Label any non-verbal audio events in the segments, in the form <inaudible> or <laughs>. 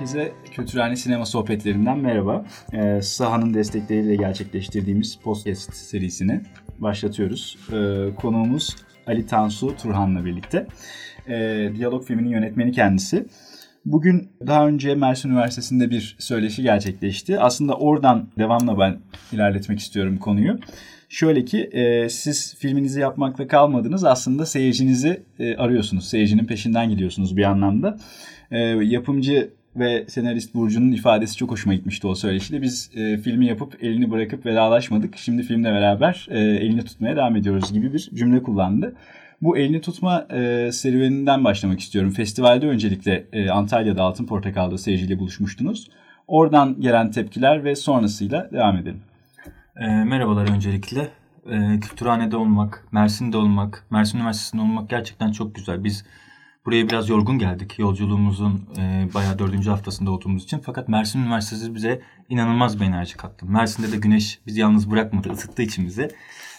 Herkese Kültürhane Sinema Sohbetlerinden merhaba. Ee, Saha'nın destekleriyle gerçekleştirdiğimiz podcast serisini başlatıyoruz. Ee, konuğumuz Ali Tansu Turhan'la birlikte. Ee, Diyalog filminin yönetmeni kendisi. Bugün daha önce Mersin Üniversitesi'nde bir söyleşi gerçekleşti. Aslında oradan devamla ben ilerletmek istiyorum konuyu. Şöyle ki e, siz filminizi yapmakla kalmadınız aslında seyircinizi e, arıyorsunuz. Seyircinin peşinden gidiyorsunuz bir anlamda. E, yapımcı ve senarist Burcu'nun ifadesi çok hoşuma gitmişti o söyleşide. Biz e, filmi yapıp elini bırakıp vedalaşmadık. Şimdi filmle beraber e, elini tutmaya devam ediyoruz gibi bir cümle kullandı. Bu elini tutma e, serüveninden başlamak istiyorum. Festivalde öncelikle e, Antalya'da Altın Portakal'da seyirciyle buluşmuştunuz. Oradan gelen tepkiler ve sonrasıyla devam edelim. E, merhabalar öncelikle. E, Kültürhane'de olmak, Mersin'de olmak, Mersin Üniversitesi'nde olmak gerçekten çok güzel. Biz buraya biraz yorgun geldik yolculuğumuzun e, bayağı dördüncü haftasında olduğumuz için. Fakat Mersin Üniversitesi bize inanılmaz bir enerji kattı. Mersin'de de güneş bizi yalnız bırakmadı, ısıttığı için bize.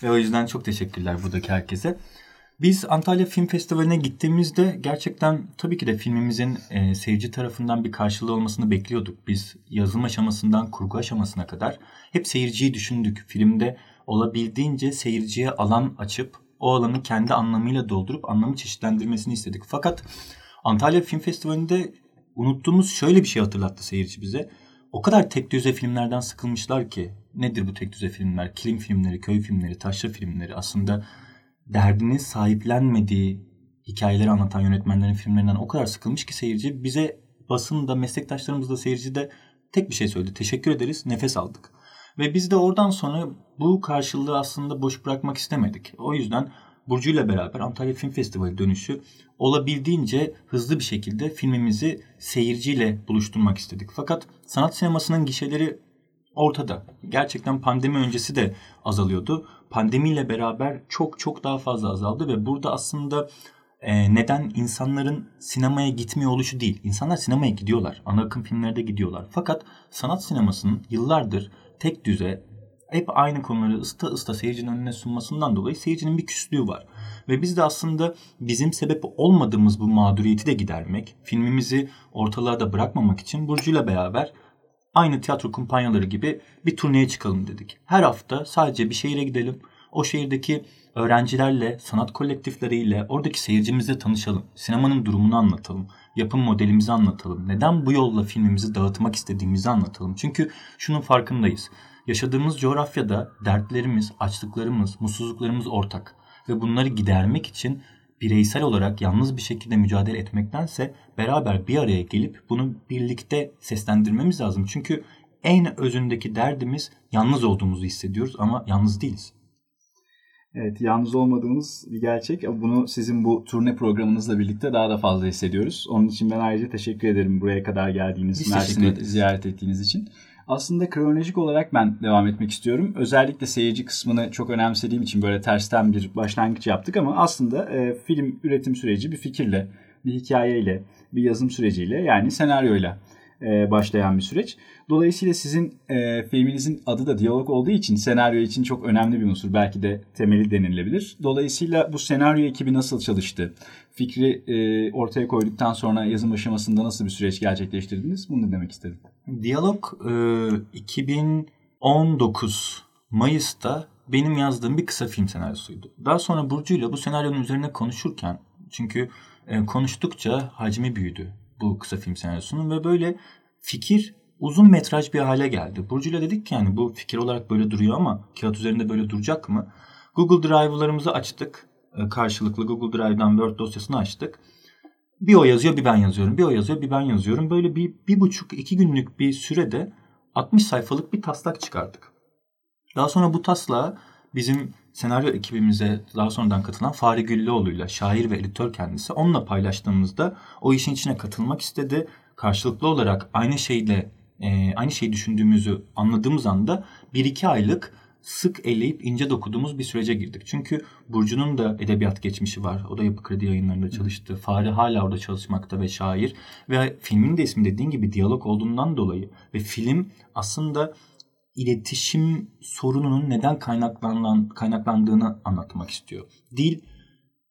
Ve o yüzden çok teşekkürler buradaki herkese. Biz Antalya Film Festivali'ne gittiğimizde gerçekten tabii ki de filmimizin e, seyirci tarafından bir karşılığı olmasını bekliyorduk. Biz yazım aşamasından kurgu aşamasına kadar hep seyirciyi düşündük. Filmde olabildiğince seyirciye alan açıp o alanı kendi anlamıyla doldurup anlamı çeşitlendirmesini istedik. Fakat Antalya Film Festivali'nde unuttuğumuz şöyle bir şey hatırlattı seyirci bize. O kadar tek düze filmlerden sıkılmışlar ki nedir bu tek düze filmler? Kilim filmleri, köy filmleri, taşra filmleri aslında derdini sahiplenmediği hikayeleri anlatan yönetmenlerin filmlerinden o kadar sıkılmış ki seyirci bize basında, meslektaşlarımız da seyirci de tek bir şey söyledi. Teşekkür ederiz, nefes aldık. Ve biz de oradan sonra bu karşılığı aslında boş bırakmak istemedik. O yüzden Burcu ile beraber Antalya Film Festivali dönüşü olabildiğince hızlı bir şekilde filmimizi seyirciyle buluşturmak istedik. Fakat sanat sinemasının gişeleri ortada. Gerçekten pandemi öncesi de azalıyordu. Pandemiyle beraber çok çok daha fazla azaldı ve burada aslında e, neden insanların sinemaya gitmiyor oluşu değil. İnsanlar sinemaya gidiyorlar. Ana akım filmlerde gidiyorlar. Fakat sanat sinemasının yıllardır tek düze hep aynı konuları ısta ısta seyircinin önüne sunmasından dolayı seyircinin bir küslüğü var. Ve biz de aslında bizim sebep olmadığımız bu mağduriyeti de gidermek, filmimizi ortalığa da bırakmamak için Burcu'yla beraber aynı tiyatro kumpanyaları gibi bir turneye çıkalım dedik. Her hafta sadece bir şehire gidelim. O şehirdeki öğrencilerle, sanat kolektifleriyle, oradaki seyircimizle tanışalım. Sinemanın durumunu anlatalım. Yapım modelimizi anlatalım. Neden bu yolla filmimizi dağıtmak istediğimizi anlatalım. Çünkü şunun farkındayız. Yaşadığımız coğrafyada dertlerimiz, açlıklarımız, mutsuzluklarımız ortak. Ve bunları gidermek için bireysel olarak yalnız bir şekilde mücadele etmektense beraber bir araya gelip bunu birlikte seslendirmemiz lazım. Çünkü en özündeki derdimiz yalnız olduğumuzu hissediyoruz ama yalnız değiliz. Evet yalnız olmadığımız bir gerçek. Bunu sizin bu turne programınızla birlikte daha da fazla hissediyoruz. Onun için ben ayrıca teşekkür ederim buraya kadar geldiğiniz, Mersin'i ziyaret ettiğiniz için. Aslında kronolojik olarak ben devam etmek istiyorum. Özellikle seyirci kısmını çok önemsediğim için böyle tersten bir başlangıç yaptık ama aslında e, film üretim süreci bir fikirle, bir hikayeyle, bir yazım süreciyle yani senaryoyla e, başlayan bir süreç. Dolayısıyla sizin e, filminizin adı da diyalog olduğu için senaryo için çok önemli bir unsur. Belki de temeli denilebilir. Dolayısıyla bu senaryo ekibi nasıl çalıştı? Fikri e, ortaya koyduktan sonra yazım aşamasında nasıl bir süreç gerçekleştirdiniz? Bunu demek istedim. Diyalog e, 2019 Mayıs'ta benim yazdığım bir kısa film senaryosuydu. Daha sonra Burcu ile bu senaryonun üzerine konuşurken çünkü e, konuştukça hacmi büyüdü bu kısa film senaryosunun ve böyle fikir uzun metraj bir hale geldi. Burcu ile dedik ki yani bu fikir olarak böyle duruyor ama kağıt üzerinde böyle duracak mı? Google Drive'larımızı açtık. E, karşılıklı Google Drive'dan Word dosyasını açtık. Bir o yazıyor bir ben yazıyorum. Bir o yazıyor bir ben yazıyorum. Böyle bir, bir buçuk iki günlük bir sürede 60 sayfalık bir taslak çıkardık. Daha sonra bu taslağı bizim senaryo ekibimize daha sonradan katılan Fahri Güllüoğlu'yla şair ve editör kendisi onunla paylaştığımızda o işin içine katılmak istedi. Karşılıklı olarak aynı şeyle e, aynı şeyi düşündüğümüzü anladığımız anda bir iki aylık sık eleyip ince dokuduğumuz bir sürece girdik. Çünkü Burcu'nun da edebiyat geçmişi var. O da Yapı Kredi yayınlarında çalıştı. Fahri hala orada çalışmakta ve şair. Ve filmin de ismi dediğin gibi diyalog olduğundan dolayı ve film aslında iletişim sorununun neden kaynaklandığını anlatmak istiyor. Dil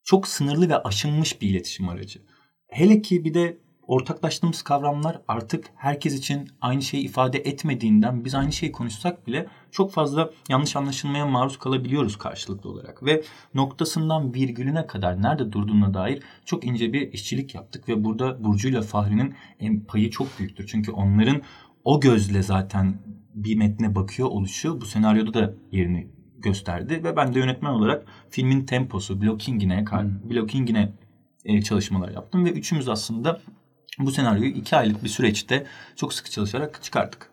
çok sınırlı ve aşınmış bir iletişim aracı. Hele ki bir de ortaklaştığımız kavramlar artık herkes için aynı şeyi ifade etmediğinden biz aynı şeyi konuşsak bile çok fazla yanlış anlaşılmaya maruz kalabiliyoruz karşılıklı olarak. Ve noktasından virgülüne kadar nerede durduğuna dair çok ince bir işçilik yaptık ve burada Burcu ile Fahri'nin payı çok büyüktür. Çünkü onların o gözle zaten bir metne bakıyor oluşu bu senaryoda da yerini gösterdi ve ben de yönetmen olarak filmin temposu, blockingine, hmm. blockingine e, çalışmalar yaptım ve üçümüz aslında bu senaryoyu iki aylık bir süreçte çok sıkı çalışarak çıkarttık.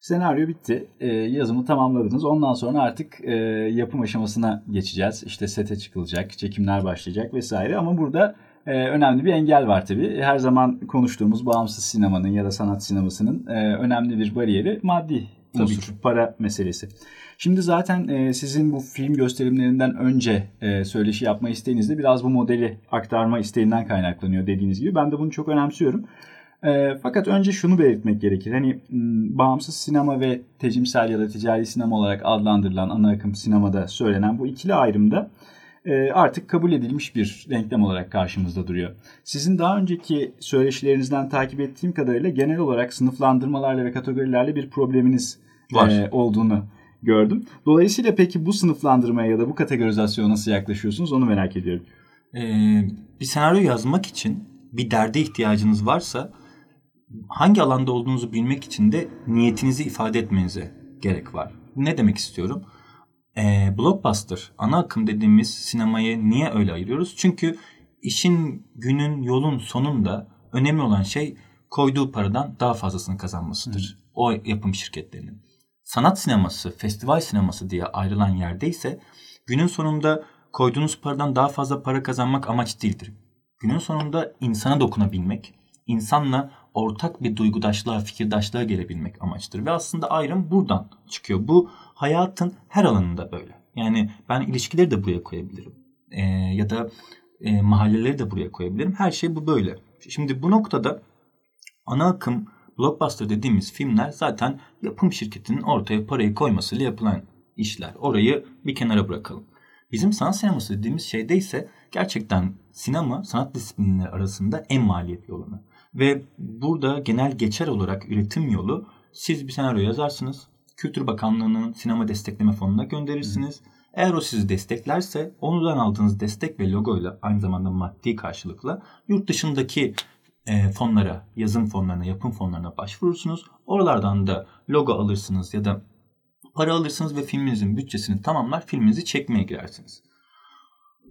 Senaryo bitti. E, yazımı tamamladınız. Ondan sonra artık e, yapım aşamasına geçeceğiz. İşte sete çıkılacak, çekimler başlayacak vesaire. Ama burada e, önemli bir engel var tabii. Her zaman konuştuğumuz bağımsız sinemanın ya da sanat sinemasının e, önemli bir bariyeri maddi unsur, para meselesi. Şimdi zaten e, sizin bu film gösterimlerinden önce e, söyleşi yapma isteğiniz de biraz bu modeli aktarma isteğinden kaynaklanıyor dediğiniz gibi. Ben de bunu çok önemsiyorum. E, fakat önce şunu belirtmek gerekir. Hani bağımsız sinema ve tecimsel ya da ticari sinema olarak adlandırılan ana akım sinemada söylenen bu ikili ayrımda artık kabul edilmiş bir denklem olarak karşımızda duruyor. Sizin daha önceki söyleşilerinizden takip ettiğim kadarıyla genel olarak sınıflandırmalarla ve kategorilerle bir probleminiz Var. E, olduğunu gördüm. Dolayısıyla peki bu sınıflandırmaya ya da bu kategorizasyona nasıl yaklaşıyorsunuz onu merak ediyorum. Ee, bir senaryo yazmak için bir derde ihtiyacınız varsa hangi alanda olduğunuzu bilmek için de niyetinizi ifade etmenize gerek var. Ne demek istiyorum? Ee, blockbuster, ana akım dediğimiz sinemayı niye öyle ayırıyoruz? Çünkü işin, günün, yolun sonunda önemli olan şey koyduğu paradan daha fazlasını kazanmasıdır. Hı. O yapım şirketlerinin sanat sineması, festival sineması diye ayrılan yerde ise günün sonunda koyduğunuz paradan daha fazla para kazanmak amaç değildir. Günün sonunda insana dokunabilmek, insanla ortak bir duygudaşlığa, fikirdaşlığa gelebilmek amaçtır. Ve aslında ayrım buradan çıkıyor. Bu hayatın her alanında böyle. Yani ben ilişkileri de buraya koyabilirim. Ee, ya da e, mahalleleri de buraya koyabilirim. Her şey bu böyle. Şimdi bu noktada ana akım blockbuster dediğimiz filmler zaten yapım şirketinin ortaya parayı koymasıyla yapılan işler. Orayı bir kenara bırakalım. Bizim sanat sineması dediğimiz şeyde ise gerçekten sinema sanat disiplinleri arasında en maliyetli olanı. Ve burada genel geçer olarak üretim yolu siz bir senaryo yazarsınız. Kültür Bakanlığı'nın sinema destekleme fonuna gönderirsiniz. Eğer o sizi desteklerse ondan aldığınız destek ve logoyla aynı zamanda maddi karşılıkla yurt dışındaki e, fonlara, yazım fonlarına, yapım fonlarına başvurursunuz. Oralardan da logo alırsınız ya da para alırsınız ve filminizin bütçesini tamamlar, filminizi çekmeye girersiniz.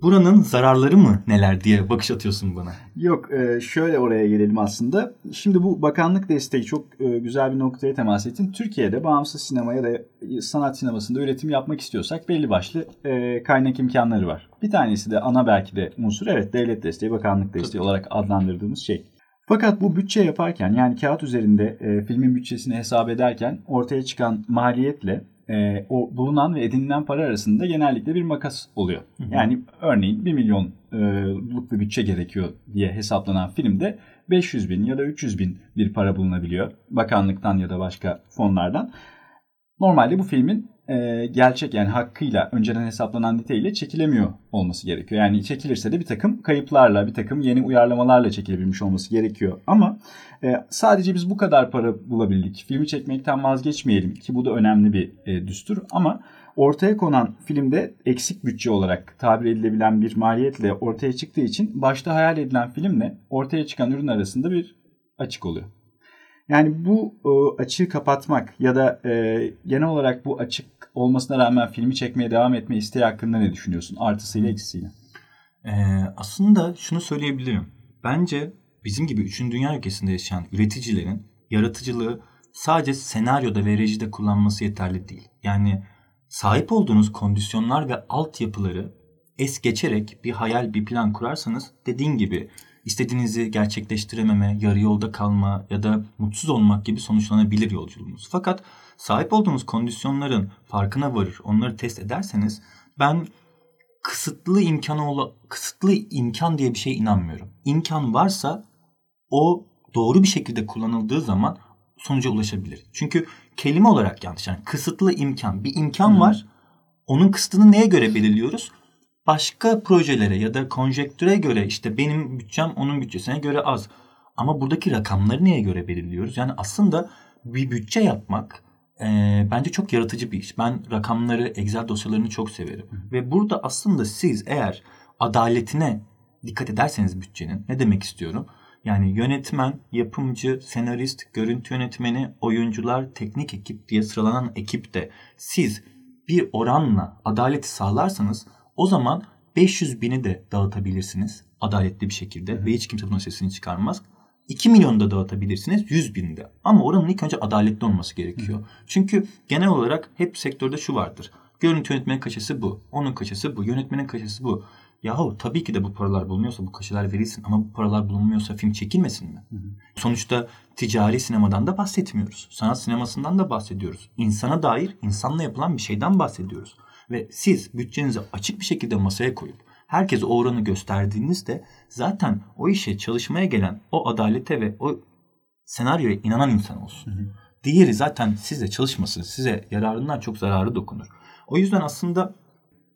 Buranın zararları mı neler diye bakış atıyorsun bana. Yok e, şöyle oraya gelelim aslında. Şimdi bu bakanlık desteği çok e, güzel bir noktaya temas ettin. Türkiye'de bağımsız sinema ya da sanat sinemasında üretim yapmak istiyorsak belli başlı e, kaynak imkanları var. Bir tanesi de ana belki de unsur evet devlet desteği, bakanlık desteği olarak adlandırdığımız şey. Fakat bu bütçe yaparken yani kağıt üzerinde e, filmin bütçesini hesap ederken ortaya çıkan maliyetle e, o bulunan ve edinilen para arasında genellikle bir makas oluyor. Hı hı. Yani örneğin 1 milyonluk bir bütçe gerekiyor diye hesaplanan filmde 500 bin ya da 300 bin bir para bulunabiliyor. Bakanlıktan ya da başka fonlardan. Normalde bu filmin e, gerçek yani hakkıyla önceden hesaplanan niteyle çekilemiyor olması gerekiyor. Yani çekilirse de bir takım kayıplarla, bir takım yeni uyarlamalarla çekilebilmiş olması gerekiyor. Ama e, sadece biz bu kadar para bulabildik. Filmi çekmekten vazgeçmeyelim ki bu da önemli bir e, düstur. Ama ortaya konan filmde eksik bütçe olarak tabir edilebilen bir maliyetle ortaya çıktığı için başta hayal edilen filmle ortaya çıkan ürün arasında bir açık oluyor. Yani bu e, açığı kapatmak ya da e, genel olarak bu açık olmasına rağmen filmi çekmeye devam etme isteği hakkında ne düşünüyorsun? Artısıyla eksisiyle. Ee, aslında şunu söyleyebilirim. Bence bizim gibi 3. Dünya ülkesinde yaşayan üreticilerin yaratıcılığı sadece senaryoda ve rejide kullanması yeterli değil. Yani sahip olduğunuz kondisyonlar ve altyapıları es geçerek bir hayal, bir plan kurarsanız dediğin gibi istediğinizi gerçekleştirememe, yarı yolda kalma ya da mutsuz olmak gibi sonuçlanabilir yolculuğunuz. Fakat sahip olduğunuz kondisyonların farkına varır, onları test ederseniz ben kısıtlı imkanı ola, kısıtlı imkan diye bir şeye inanmıyorum. İmkan varsa o doğru bir şekilde kullanıldığı zaman sonuca ulaşabilir. Çünkü kelime olarak yanlış. Yani kısıtlı imkan. Bir imkan hmm. var. Onun kısıtını neye göre belirliyoruz? Başka projelere ya da konjektüre göre işte benim bütçem onun bütçesine göre az. Ama buradaki rakamları neye göre belirliyoruz? Yani aslında bir bütçe yapmak e, bence çok yaratıcı bir iş. Ben rakamları, Excel dosyalarını çok severim. Hı. Ve burada aslında siz eğer adaletine dikkat ederseniz bütçenin ne demek istiyorum? Yani yönetmen, yapımcı, senarist, görüntü yönetmeni, oyuncular, teknik ekip diye sıralanan ekipte siz bir oranla adaleti sağlarsanız o zaman 500 bini de dağıtabilirsiniz adaletli bir şekilde Hı. ve hiç kimse bunun sesini çıkarmaz. 2 milyon da dağıtabilirsiniz 100 binde. Ama oranın ilk önce adaletli olması gerekiyor. Hı. Çünkü genel olarak hep sektörde şu vardır. Görüntü yönetmenin kaçası bu. Onun kaçası bu. Yönetmenin kaçası bu. Yahu tabii ki de bu paralar bulunuyorsa bu kaşeler verilsin ama bu paralar bulunmuyorsa film çekilmesin mi? Hı hı. Sonuçta ticari sinemadan da bahsetmiyoruz. Sanat sinemasından da bahsediyoruz. İnsana dair insanla yapılan bir şeyden bahsediyoruz. Ve siz bütçenizi açık bir şekilde masaya koyup herkese o oranı gösterdiğinizde zaten o işe çalışmaya gelen o adalete ve o senaryoya inanan insan olsun. Hı hı. Diğeri zaten sizle çalışmasın. Size yararından çok zararı dokunur. O yüzden aslında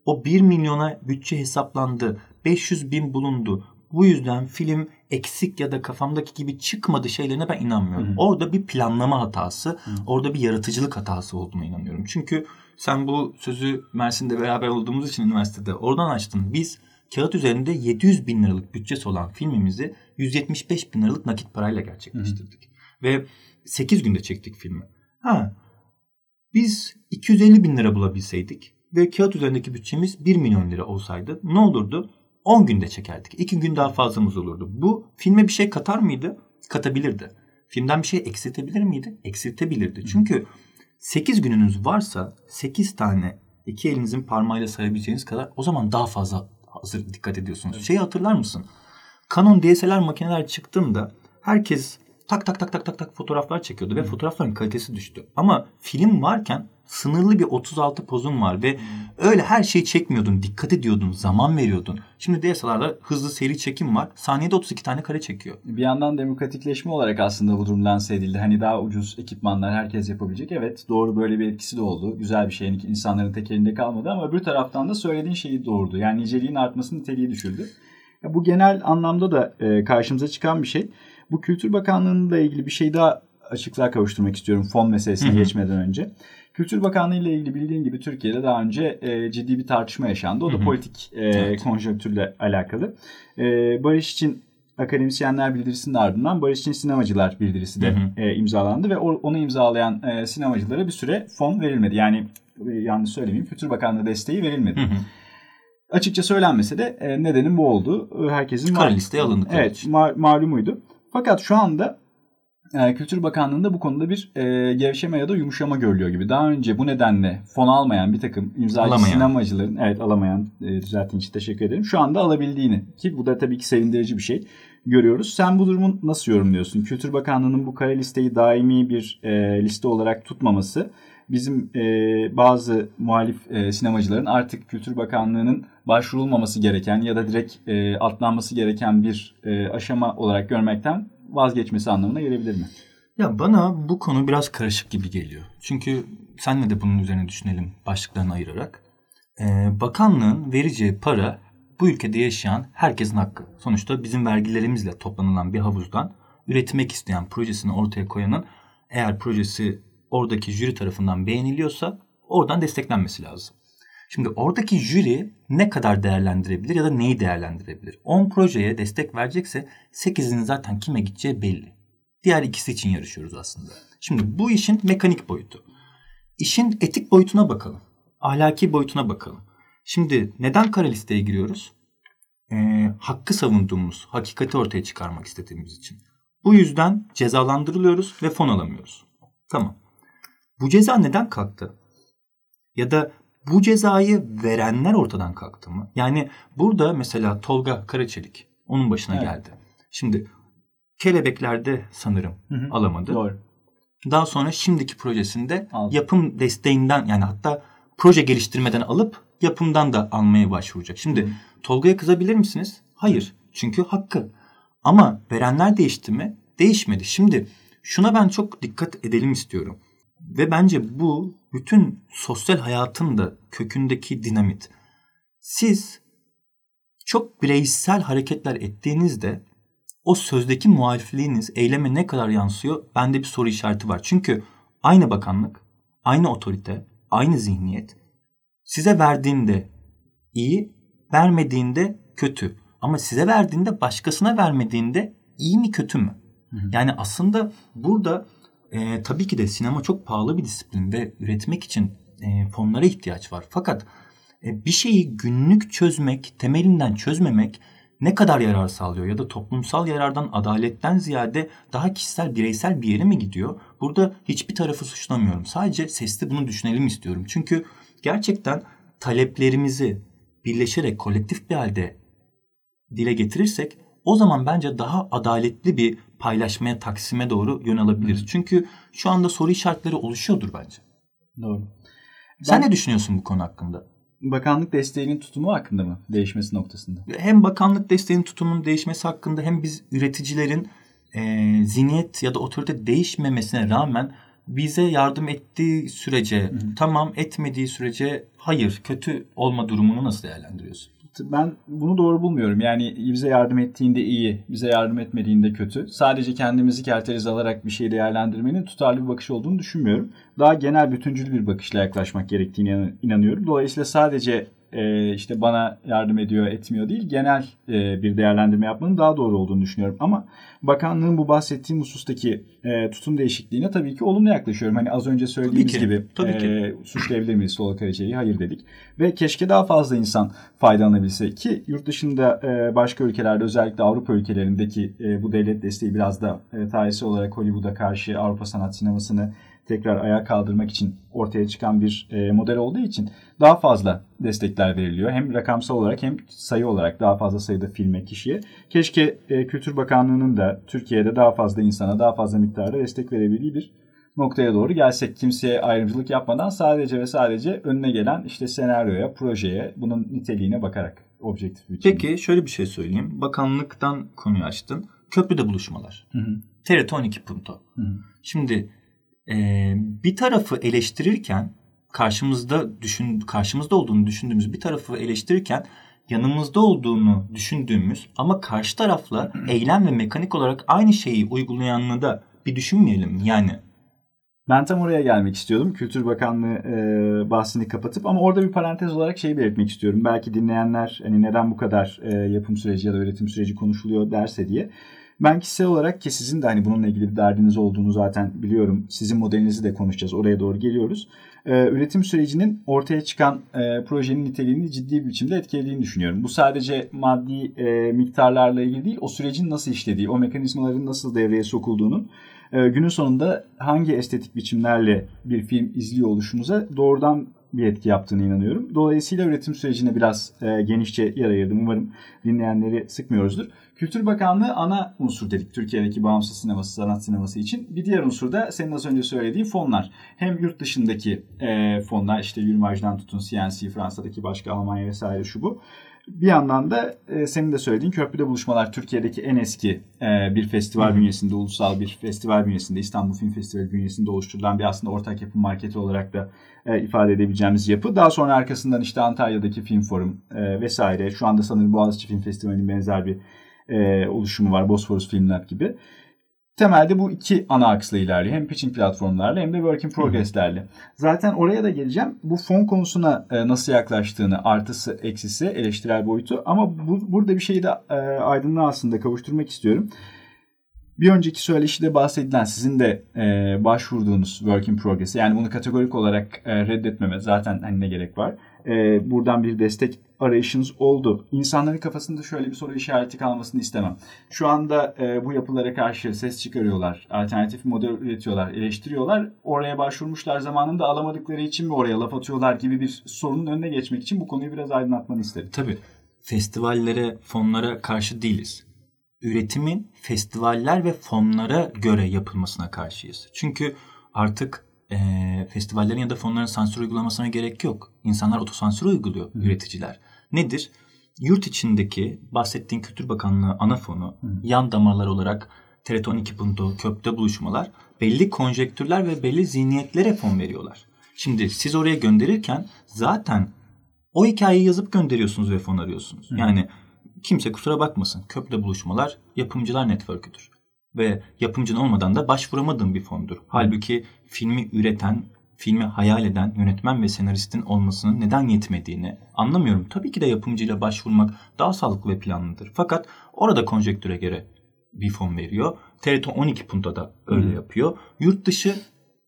o 1 milyona bütçe hesaplandı. 500 bin bulundu. Bu yüzden film eksik ya da kafamdaki gibi çıkmadı şeylerine ben inanmıyorum. Hı. Orada bir planlama hatası, Hı. orada bir yaratıcılık hatası olduğuna inanıyorum. Çünkü sen bu sözü Mersin'de beraber olduğumuz için üniversitede oradan açtın. Biz kağıt üzerinde 700 bin liralık bütçesi olan filmimizi 175 bin liralık nakit parayla gerçekleştirdik. Hı. Ve 8 günde çektik filmi. Ha, biz 250 bin lira bulabilseydik ve kağıt üzerindeki bütçemiz 1 milyon lira olsaydı ne olurdu? 10 günde çekerdik. 2 gün daha fazlamız olurdu. Bu filme bir şey katar mıydı? Katabilirdi. Filmden bir şey eksiltebilir miydi? Eksiltebilirdi. Çünkü 8 gününüz varsa 8 tane iki elinizin parmağıyla sayabileceğiniz kadar o zaman daha fazla hazır dikkat ediyorsunuz. Evet. Şeyi hatırlar mısın? Canon DSLR makineler çıktığında herkes tak tak tak tak tak tak fotoğraflar çekiyordu ve fotoğrafların kalitesi düştü. Ama film varken sınırlı bir 36 pozun var ve öyle her şeyi çekmiyordun, dikkat ediyordun, zaman veriyordun. Şimdi DSLR'da hızlı seri çekim var. Saniyede 32 tane kare çekiyor. Bir yandan demokratikleşme olarak aslında bu durum lanse edildi. Hani daha ucuz ekipmanlar herkes yapabilecek. Evet doğru böyle bir etkisi de oldu. Güzel bir şey. Yani insanların tek elinde kalmadı ama öbür taraftan da söylediğin şeyi doğurdu. Yani niceliğin artması niteliği düşürdü. Bu genel anlamda da karşımıza çıkan bir şey. Bu Kültür Bakanlığı'nla ilgili bir şey daha açıklığa kavuşturmak istiyorum fon meselesine Hı-hı. geçmeden önce. Kültür Bakanlığı ile ilgili bildiğin gibi Türkiye'de daha önce e, ciddi bir tartışma yaşandı. O da Hı-hı. politik e, evet. konjonktürle alakalı. E, Barış için akademisyenler bildirisinin ardından Barış için sinemacılar bildirisi de e, imzalandı ve onu imzalayan e, sinemacılara bir süre fon verilmedi. Yani e, yanlış söylemeyeyim Kültür Bakanlığı desteği verilmedi. Hı hı. Açıkça söylenmese de e, nedenin bu oldu. Herkesin kara listeye alındı. Evet, ma- malumuydu. Fakat şu anda e, Kültür Bakanlığı'nda bu konuda bir e, gevşeme ya da yumuşama görülüyor gibi. Daha önce bu nedenle fon almayan bir takım imzacı alamayan. sinemacıların, evet alamayan, e, düzelttiğin için teşekkür ederim. Şu anda alabildiğini ki bu da tabii ki sevindirici bir şey görüyoruz. Sen bu durumu nasıl yorumluyorsun? Kültür Bakanlığı'nın bu kara listeyi daimi bir e, liste olarak tutmaması bizim e, bazı muhalif e, sinemacıların artık Kültür Bakanlığı'nın başvurulmaması gereken ya da direkt e, atlanması gereken bir e, aşama olarak görmekten vazgeçmesi anlamına gelebilir mi? Ya bana bu konu biraz karışık gibi geliyor. Çünkü senle de bunun üzerine düşünelim başlıklarını ayırarak. Ee, bakanlığın vereceği para bu ülkede yaşayan herkesin hakkı. Sonuçta bizim vergilerimizle toplanılan bir havuzdan üretmek isteyen projesini ortaya koyanın eğer projesi oradaki jüri tarafından beğeniliyorsa oradan desteklenmesi lazım. Şimdi oradaki jüri ne kadar değerlendirebilir ya da neyi değerlendirebilir? 10 projeye destek verecekse 8'in zaten kime gideceği belli. Diğer ikisi için yarışıyoruz aslında. Şimdi bu işin mekanik boyutu. İşin etik boyutuna bakalım. Ahlaki boyutuna bakalım. Şimdi neden kara listeye giriyoruz? Ee, hakkı savunduğumuz, hakikati ortaya çıkarmak istediğimiz için. Bu yüzden cezalandırılıyoruz ve fon alamıyoruz. Tamam. Bu ceza neden kalktı? Ya da bu cezayı verenler ortadan kalktı mı? Yani burada mesela Tolga Karaçelik onun başına evet. geldi. Şimdi Kelebekler'de sanırım hı hı. alamadı. Doğru. Daha sonra şimdiki projesinde Aldım. yapım desteğinden yani hatta proje geliştirmeden alıp yapımdan da almaya başvuracak. Şimdi hı. Tolga'ya kızabilir misiniz? Hayır. Çünkü hakkı. Ama verenler değişti mi? Değişmedi. Şimdi şuna ben çok dikkat edelim istiyorum. Ve bence bu bütün sosyal hayatın da kökündeki dinamit. Siz çok bireysel hareketler ettiğinizde o sözdeki muhalifliğiniz eyleme ne kadar yansıyor? Bende bir soru işareti var. Çünkü aynı bakanlık, aynı otorite, aynı zihniyet size verdiğinde iyi, vermediğinde kötü. Ama size verdiğinde başkasına vermediğinde iyi mi kötü mü? Hı hı. Yani aslında burada e, tabii ki de sinema çok pahalı bir disiplin ve üretmek için e, fonlara ihtiyaç var. Fakat e, bir şeyi günlük çözmek, temelinden çözmemek ne kadar yarar sağlıyor ya da toplumsal yarardan, adaletten ziyade daha kişisel, bireysel bir yere mi gidiyor? Burada hiçbir tarafı suçlamıyorum. Sadece sesli bunu düşünelim istiyorum. Çünkü gerçekten taleplerimizi birleşerek kolektif bir halde dile getirirsek o zaman bence daha adaletli bir paylaşmaya, taksime doğru yön alabiliriz. Çünkü şu anda soru işaretleri oluşuyordur bence. Doğru. Sen ben, ne düşünüyorsun bu konu hakkında? Bakanlık desteğinin tutumu hakkında mı? Değişmesi noktasında. Hem bakanlık desteğinin tutumunun değişmesi hakkında hem biz üreticilerin e, zihniyet ya da otorite değişmemesine rağmen bize yardım ettiği sürece hı hı. tamam etmediği sürece hayır kötü olma durumunu nasıl değerlendiriyorsun? Ben bunu doğru bulmuyorum. Yani bize yardım ettiğinde iyi, bize yardım etmediğinde kötü. Sadece kendimizi kerteriz alarak bir şey değerlendirmenin tutarlı bir bakış olduğunu düşünmüyorum. Daha genel bütüncül bir bakışla yaklaşmak gerektiğine inanıyorum. Dolayısıyla sadece e, işte bana yardım ediyor etmiyor değil genel e, bir değerlendirme yapmanın daha doğru olduğunu düşünüyorum. Ama bakanlığın bu bahsettiğim husustaki e, tutum değişikliğine tabii ki olumlu yaklaşıyorum. Hani az önce söylediğimiz tabii ki, gibi tabii e, ki. suçlayabilir miyiz Sola Karaçeli'yi? Hayır dedik. Ve keşke daha fazla insan faydalanabilse ki yurt dışında e, başka ülkelerde özellikle Avrupa ülkelerindeki e, bu devlet desteği biraz da e, tarihsel olarak Hollywood'a karşı Avrupa sanat sinemasını tekrar ayağa kaldırmak için ortaya çıkan bir e, model olduğu için daha fazla destekler veriliyor. Hem rakamsal olarak hem sayı olarak daha fazla sayıda filme, kişiye. Keşke e, Kültür Bakanlığı'nın da Türkiye'de daha fazla insana, daha fazla miktarda destek verebildiği bir noktaya doğru gelsek kimseye ayrımcılık yapmadan sadece ve sadece önüne gelen işte senaryoya, projeye, bunun niteliğine bakarak objektif bir. Peki şöyle bir şey söyleyeyim. Bakanlıktan konuyu açtın. Köprüde buluşmalar. Hı hı. TRT 12 punto. Hı hı. Şimdi e, bir tarafı eleştirirken karşımızda düşün karşımızda olduğunu düşündüğümüz bir tarafı eleştirirken yanımızda olduğunu düşündüğümüz ama karşı tarafla <clears throat> eylem ve mekanik olarak aynı şeyi uygulayanını da bir düşünmeyelim yani. Ben tam oraya gelmek istiyordum. Kültür Bakanlığı e, bahsini kapatıp ama orada bir parantez olarak şeyi belirtmek istiyorum. Belki dinleyenler hani neden bu kadar e, yapım süreci ya da üretim süreci konuşuluyor derse diye. Ben kişisel olarak ki sizin de hani bununla ilgili bir derdiniz olduğunu zaten biliyorum. Sizin modelinizi de konuşacağız. Oraya doğru geliyoruz. Ee, üretim sürecinin ortaya çıkan e, projenin niteliğini ciddi bir biçimde etkilediğini düşünüyorum. Bu sadece maddi e, miktarlarla ilgili değil, o sürecin nasıl işlediği, o mekanizmaların nasıl devreye sokulduğunun e, günün sonunda hangi estetik biçimlerle bir film izliyor oluşumuza doğrudan bir etki yaptığını inanıyorum. Dolayısıyla üretim sürecine biraz e, genişçe yer ayırdım. Umarım dinleyenleri sıkmıyoruzdur. Kültür Bakanlığı ana unsur dedik Türkiye'deki bağımsız sineması, sanat sineması için. Bir diğer unsur da senin az önce söylediğin fonlar. Hem yurt dışındaki e, fonlar işte Yurmaj'dan tutun CNC, Fransa'daki başka Almanya vesaire şu bu. Bir yandan da e, senin de söylediğin Köprüde Buluşmalar Türkiye'deki en eski e, bir festival hmm. bünyesinde, ulusal bir festival bünyesinde, İstanbul Film Festivali bünyesinde oluşturulan bir aslında ortak yapım marketi olarak da e, ifade edebileceğimiz yapı. Daha sonra arkasından işte Antalya'daki Film Forum e, vesaire. Şu anda sanırım Boğaziçi Film Festivali'nin benzer bir e, oluşumu var. Bosphorus Film Lab gibi. Temelde bu iki ana aksla ilerliyor. Hem pitching platformlarla hem de work in progress'lerle. Zaten oraya da geleceğim. Bu fon konusuna e, nasıl yaklaştığını, artısı, eksisi, eleştirel boyutu. Ama bu, burada bir şeyi de e, aydınlığa aslında kavuşturmak istiyorum. Bir önceki söyleşide bahsedilen sizin de e, başvurduğunuz work in progress yani bunu kategorik olarak e, reddetmeme zaten hani ne gerek var. E, buradan bir destek arayışınız oldu. İnsanların kafasında şöyle bir soru işareti kalmasını istemem. Şu anda e, bu yapılara karşı ses çıkarıyorlar, alternatif model üretiyorlar, eleştiriyorlar. Oraya başvurmuşlar zamanında alamadıkları için mi oraya laf atıyorlar gibi bir sorunun önüne geçmek için bu konuyu biraz aydınlatmanı isterim. Tabii. Festivallere, fonlara karşı değiliz üretimin festivaller ve fonlara göre yapılmasına karşıyız. Çünkü artık e, festivallerin ya da fonların sansür uygulamasına gerek yok. İnsanlar otosansür uyguluyor, Hı. üreticiler. Nedir? Yurt içindeki bahsettiğin Kültür Bakanlığı ana fonu, Hı. yan damarlar olarak TRT 12 Punto, Köp'te buluşmalar belli konjektürler ve belli zihniyetlere fon veriyorlar. Şimdi siz oraya gönderirken zaten o hikayeyi yazıp gönderiyorsunuz ve fon arıyorsunuz. Hı. Yani kimse kusura bakmasın. Köprüde buluşmalar yapımcılar network'üdür. Ve yapımcın olmadan da başvuramadığın bir fondur. Halbuki filmi üreten, filmi hayal eden yönetmen ve senaristin olmasının neden yetmediğini anlamıyorum. Tabii ki de yapımcıyla başvurmak daha sağlıklı ve planlıdır. Fakat orada konjektüre göre bir fon veriyor. TRT 12 Punta da öyle Hı. yapıyor. Yurt dışı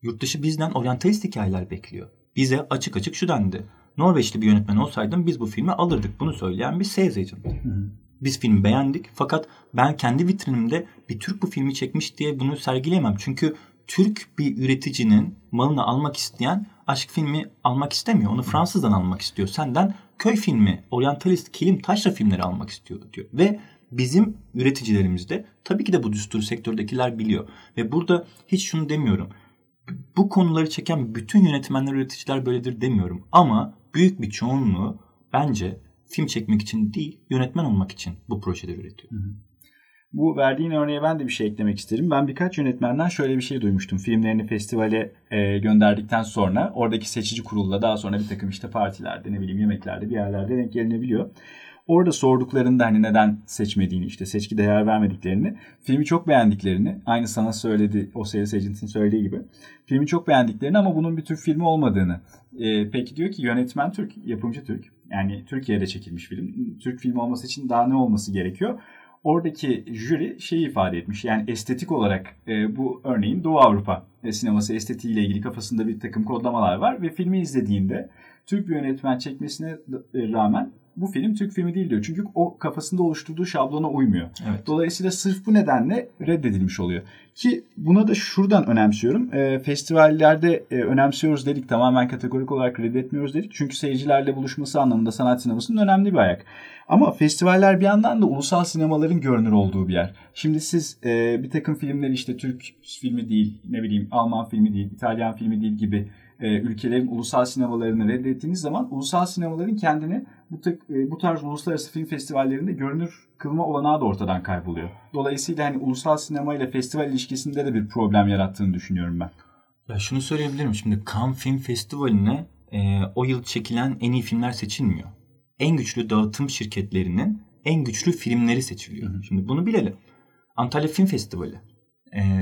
yurt dışı bizden oryantalist hikayeler bekliyor. Bize açık açık şu dendi. Norveçli bir yönetmen olsaydım biz bu filmi alırdık. Bunu söyleyen bir sales agent. Hı. Biz filmi beğendik fakat ben kendi vitrinimde bir Türk bu filmi çekmiş diye bunu sergileyemem. Çünkü Türk bir üreticinin malını almak isteyen aşk filmi almak istemiyor. Onu Fransızdan almak istiyor. Senden köy filmi, oryantalist, kilim, taşra filmleri almak istiyor diyor. Ve bizim üreticilerimizde tabii ki de bu düsturu sektördekiler biliyor. Ve burada hiç şunu demiyorum. Bu konuları çeken bütün yönetmenler, üreticiler böyledir demiyorum. Ama büyük bir çoğunluğu bence film çekmek için değil, yönetmen olmak için bu projeleri üretiyor. Hı hı. Bu verdiğin örneğe ben de bir şey eklemek isterim. Ben birkaç yönetmenden şöyle bir şey duymuştum. Filmlerini festivale e, gönderdikten sonra oradaki seçici kurulda daha sonra bir takım işte partilerde ne bileyim yemeklerde bir yerlerde denk gelinebiliyor. Orada sorduklarında hani neden seçmediğini işte seçki değer vermediklerini, filmi çok beğendiklerini, aynı sana söyledi o sales agent'ın söylediği gibi. Filmi çok beğendiklerini ama bunun bir Türk filmi olmadığını. E, peki diyor ki yönetmen Türk, yapımcı Türk. Yani Türkiye'de çekilmiş film. Türk filmi olması için daha ne olması gerekiyor? Oradaki jüri şeyi ifade etmiş. Yani estetik olarak e, bu örneğin Doğu Avrupa e, sineması estetiğiyle ilgili kafasında bir takım kodlamalar var ve filmi izlediğinde Türk bir yönetmen çekmesine rağmen bu film Türk filmi değil diyor. Çünkü o kafasında oluşturduğu şablona uymuyor. Evet. Dolayısıyla sırf bu nedenle reddedilmiş oluyor. Ki buna da şuradan önemsiyorum. E, festivallerde e, önemsiyoruz dedik. Tamamen kategorik olarak reddetmiyoruz dedik. Çünkü seyircilerle buluşması anlamında sanat sinemasının önemli bir ayak. Ama festivaller bir yandan da ulusal sinemaların görünür olduğu bir yer. Şimdi siz e, bir takım filmleri işte Türk filmi değil, ne bileyim Alman filmi değil, İtalyan filmi değil gibi e, ülkelerin ulusal sinemalarını reddettiğiniz zaman ulusal sinemaların kendini bu, tek, e, bu tarz uluslararası film festivallerinde görünür kılma olanağı da ortadan kayboluyor. Dolayısıyla hani ulusal sinema ile festival ilişkisinde de bir problem yarattığını düşünüyorum ben. Ya şunu söyleyebilirim şimdi Cannes Film Festivali'ne e, o yıl çekilen en iyi filmler seçilmiyor. En güçlü dağıtım şirketlerinin en güçlü filmleri seçiliyor. Hı hı. Şimdi bunu bilelim. Antalya Film Festivali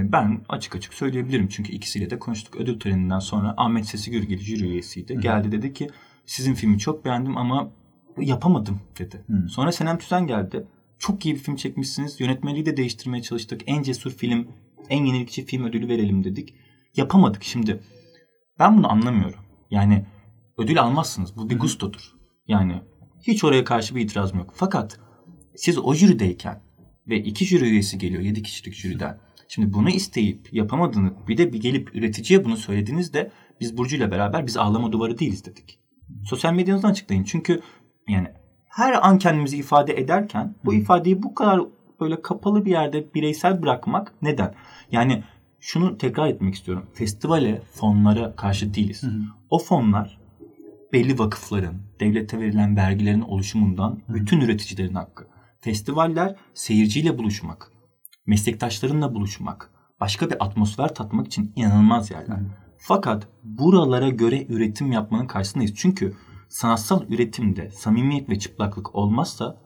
ben açık açık söyleyebilirim çünkü ikisiyle de konuştuk. Ödül töreninden sonra Ahmet Sesi Gürgil jüri üyesiydi. Hı. Geldi dedi ki sizin filmi çok beğendim ama yapamadım dedi. Hı. Sonra Senem Tüzen geldi. Çok iyi bir film çekmişsiniz. Yönetmeliği de değiştirmeye çalıştık. En cesur film, en yenilikçi film ödülü verelim dedik. Yapamadık şimdi. Ben bunu anlamıyorum. Yani ödül almazsınız. Bu bir gustodur. Yani hiç oraya karşı bir itirazım yok. Fakat siz o jürideyken ve iki jüri üyesi geliyor. Yedi kişilik jüriden. Şimdi bunu isteyip yapamadığını bir de bir gelip üreticiye bunu söylediğinizde biz Burcu ile beraber biz ağlama duvarı değiliz dedik. Sosyal medyanızdan açıklayın. Çünkü yani her an kendimizi ifade ederken bu ifadeyi bu kadar böyle kapalı bir yerde bireysel bırakmak neden? Yani şunu tekrar etmek istiyorum. Festivale, fonlara karşı değiliz. Hı hı. O fonlar belli vakıfların, devlete verilen vergilerin oluşumundan bütün üreticilerin hakkı. Festivaller seyirciyle buluşmak, meslektaşlarınla buluşmak, başka bir atmosfer tatmak için inanılmaz yerler. Hı. Fakat buralara göre üretim yapmanın karşısındayız. Çünkü sanatsal üretimde samimiyet ve çıplaklık olmazsa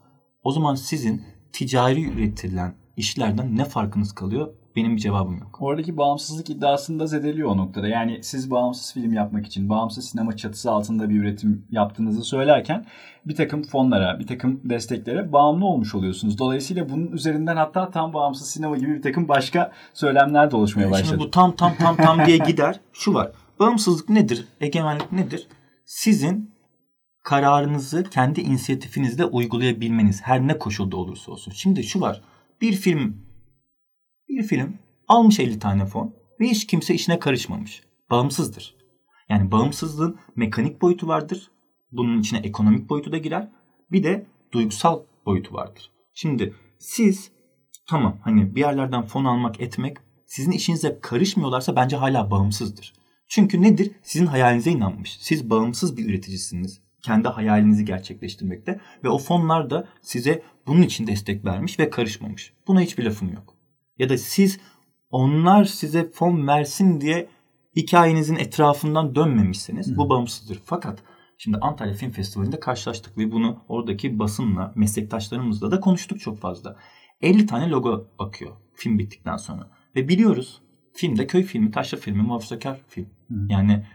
o zaman sizin ticari üretilen işlerden ne farkınız kalıyor? Benim bir cevabım yok. Oradaki bağımsızlık iddiasını da zedeliyor o noktada. Yani siz bağımsız film yapmak için, bağımsız sinema çatısı altında bir üretim yaptığınızı söylerken bir takım fonlara, bir takım desteklere bağımlı olmuş oluyorsunuz. Dolayısıyla bunun üzerinden hatta tam bağımsız sinema gibi bir takım başka söylemler de oluşmaya başladı. Şimdi bu tam tam tam tam diye gider. Şu var. Bağımsızlık nedir? Egemenlik nedir? Sizin kararınızı kendi inisiyatifinizde uygulayabilmeniz her ne koşulda olursa olsun. Şimdi şu var. Bir film bir film almış 50 tane fon ve hiç kimse işine karışmamış. Bağımsızdır. Yani bağımsızlığın mekanik boyutu vardır. Bunun içine ekonomik boyutu da girer. Bir de duygusal boyutu vardır. Şimdi siz tamam hani bir yerlerden fon almak etmek sizin işinize karışmıyorlarsa bence hala bağımsızdır. Çünkü nedir? Sizin hayalinize inanmış. Siz bağımsız bir üreticisiniz. Kendi hayalinizi gerçekleştirmekte ve o fonlar da size bunun için destek vermiş ve karışmamış. Buna hiçbir lafım yok ya da siz onlar size fon versin diye hikayenizin etrafından dönmemişseniz bu bağımsızdır. Fakat Şimdi Antalya Film Festivali'nde karşılaştık ve bunu oradaki basınla, meslektaşlarımızla da konuştuk çok fazla. 50 tane logo bakıyor film bittikten sonra. Ve biliyoruz filmde köy filmi, taşra filmi, muhafazakar film. Hı. Yani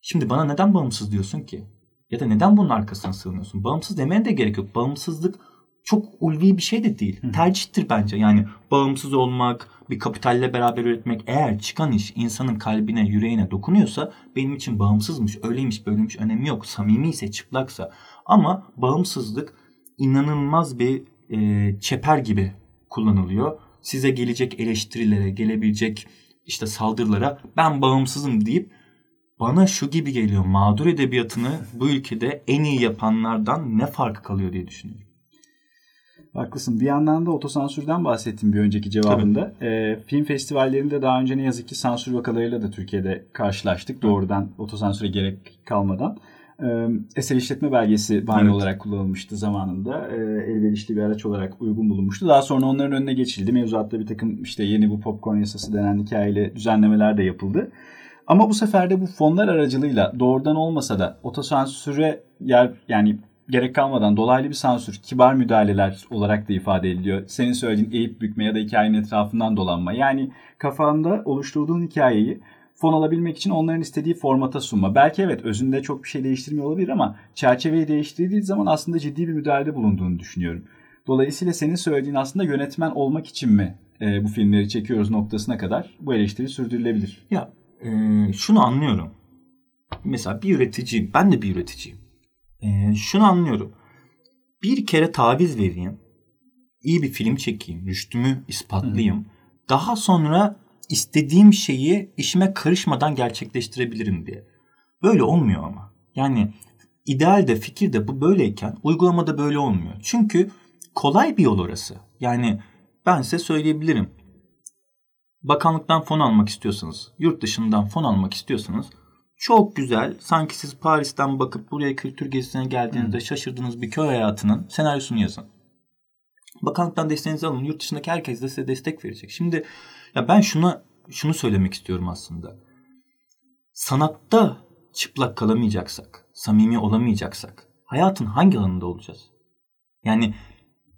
şimdi bana neden bağımsız diyorsun ki? Ya da neden bunun arkasına sığınıyorsun? Bağımsız demeye de gerek yok. Bağımsızlık çok ulvi bir şey de değil. Hı. Tercihtir bence. Yani bağımsız olmak, bir kapitalle beraber üretmek eğer çıkan iş insanın kalbine, yüreğine dokunuyorsa benim için bağımsızmış, öyleymiş, böyleymiş önemi yok. Samimi ise, çıplaksa. Ama bağımsızlık inanılmaz bir e, çeper gibi kullanılıyor. Size gelecek eleştirilere, gelebilecek işte saldırılara ben bağımsızım deyip bana şu gibi geliyor. Mağdur edebiyatını bu ülkede en iyi yapanlardan ne farkı kalıyor diye düşünüyorum. Haklısın. Bir yandan da otosansürden bahsettim bir önceki cevabında. E, film festivallerinde daha önce ne yazık ki sansür vakalarıyla da Türkiye'de karşılaştık. Doğrudan otosansüre gerek kalmadan. E, eser işletme belgesi bahane evet. olarak kullanılmıştı zamanında. E, elverişli bir araç olarak uygun bulunmuştu. Daha sonra onların önüne geçildi. Mevzuatta bir takım işte yeni bu popcorn yasası denen hikayeyle düzenlemeler de yapıldı. Ama bu sefer de bu fonlar aracılığıyla doğrudan olmasa da otosansüre yer yani gerek kalmadan dolaylı bir sansür, kibar müdahaleler olarak da ifade ediliyor. Senin söylediğin eğip bükme ya da hikayenin etrafından dolanma. Yani kafanda oluşturduğun hikayeyi fon alabilmek için onların istediği formata sunma. Belki evet özünde çok bir şey değiştirmiyor olabilir ama çerçeveyi değiştirdiği zaman aslında ciddi bir müdahalede bulunduğunu düşünüyorum. Dolayısıyla senin söylediğin aslında yönetmen olmak için mi e, bu filmleri çekiyoruz noktasına kadar bu eleştiri sürdürülebilir. Ya e, şunu anlıyorum. Mesela bir üreticiyim. Ben de bir üreticiyim e, şunu anlıyorum. Bir kere taviz vereyim. iyi bir film çekeyim. Rüştümü ispatlayayım. Hı. Daha sonra istediğim şeyi işime karışmadan gerçekleştirebilirim diye. Böyle olmuyor ama. Yani idealde, fikirde bu böyleyken uygulamada böyle olmuyor. Çünkü kolay bir yol orası. Yani ben size söyleyebilirim. Bakanlıktan fon almak istiyorsanız, yurt dışından fon almak istiyorsanız çok güzel. Sanki siz Paris'ten bakıp buraya kültür gezisine geldiğinizde hmm. şaşırdığınız bir köy hayatının senaryosunu yazın. Bakanlıktan desteğinizi alın. Yurt dışındaki herkes de size destek verecek. Şimdi ya ben şuna şunu söylemek istiyorum aslında. Sanatta çıplak kalamayacaksak, samimi olamayacaksak hayatın hangi alanında olacağız? Yani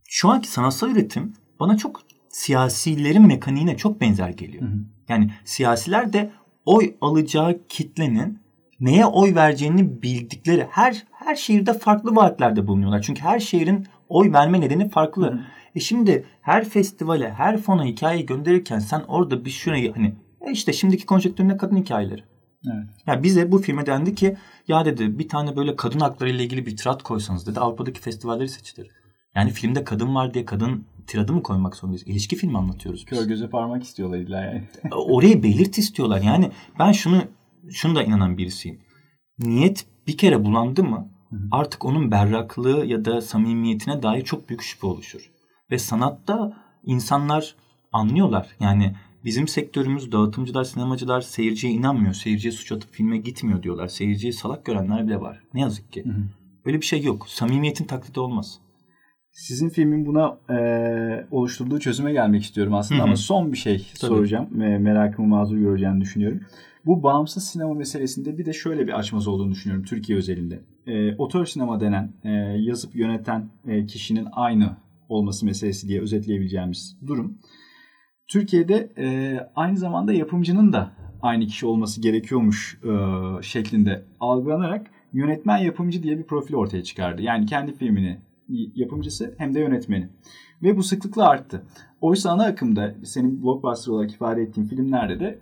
şu anki sanatsal üretim bana çok siyasilerin mekaniğine çok benzer geliyor. Hı hı. Yani siyasiler de oy alacağı kitlenin neye oy vereceğini bildikleri her her şehirde farklı vaatlerde bulunuyorlar. Çünkü her şehrin oy verme nedeni farklı. E şimdi her festivale, her fona hikaye gönderirken sen orada bir şurayı hani e işte şimdiki konjektörüne kadın hikayeleri. Evet. Ya bize bu filme dendi ki ya dedi bir tane böyle kadın hakları ile ilgili bir tirat koysanız dedi Avrupa'daki festivalleri seçilir. Yani filmde kadın var diye kadın tiradı mı koymak zorundayız? İlişki filmi anlatıyoruz biz. Kör göze parmak istiyorlar illa yani. <laughs> Orayı belirt istiyorlar. Yani ben şunu şunu da inanan birisiyim. Niyet bir kere bulandı mı artık onun berraklığı ya da samimiyetine dair çok büyük şüphe oluşur. Ve sanatta insanlar anlıyorlar. Yani bizim sektörümüz dağıtımcılar, sinemacılar seyirciye inanmıyor. Seyirciye suç atıp filme gitmiyor diyorlar. Seyirciyi salak görenler bile var. Ne yazık ki. Hı hı. Öyle bir şey yok. Samimiyetin taklidi olmaz. Sizin filmin buna e, oluşturduğu çözüme gelmek istiyorum aslında Hı-hı. ama son bir şey Tabii. soracağım. E, merakımı mazur göreceğini düşünüyorum. Bu bağımsız sinema meselesinde bir de şöyle bir açmaz olduğunu düşünüyorum Türkiye özelinde. E, otör sinema denen e, yazıp yöneten e, kişinin aynı olması meselesi diye özetleyebileceğimiz durum. Türkiye'de e, aynı zamanda yapımcının da aynı kişi olması gerekiyormuş e, şeklinde algılanarak yönetmen yapımcı diye bir profil ortaya çıkardı. Yani kendi filmini yapımcısı hem de yönetmeni. Ve bu sıklıkla arttı. Oysa ana akımda senin blockbuster olarak ifade ettiğin filmlerde de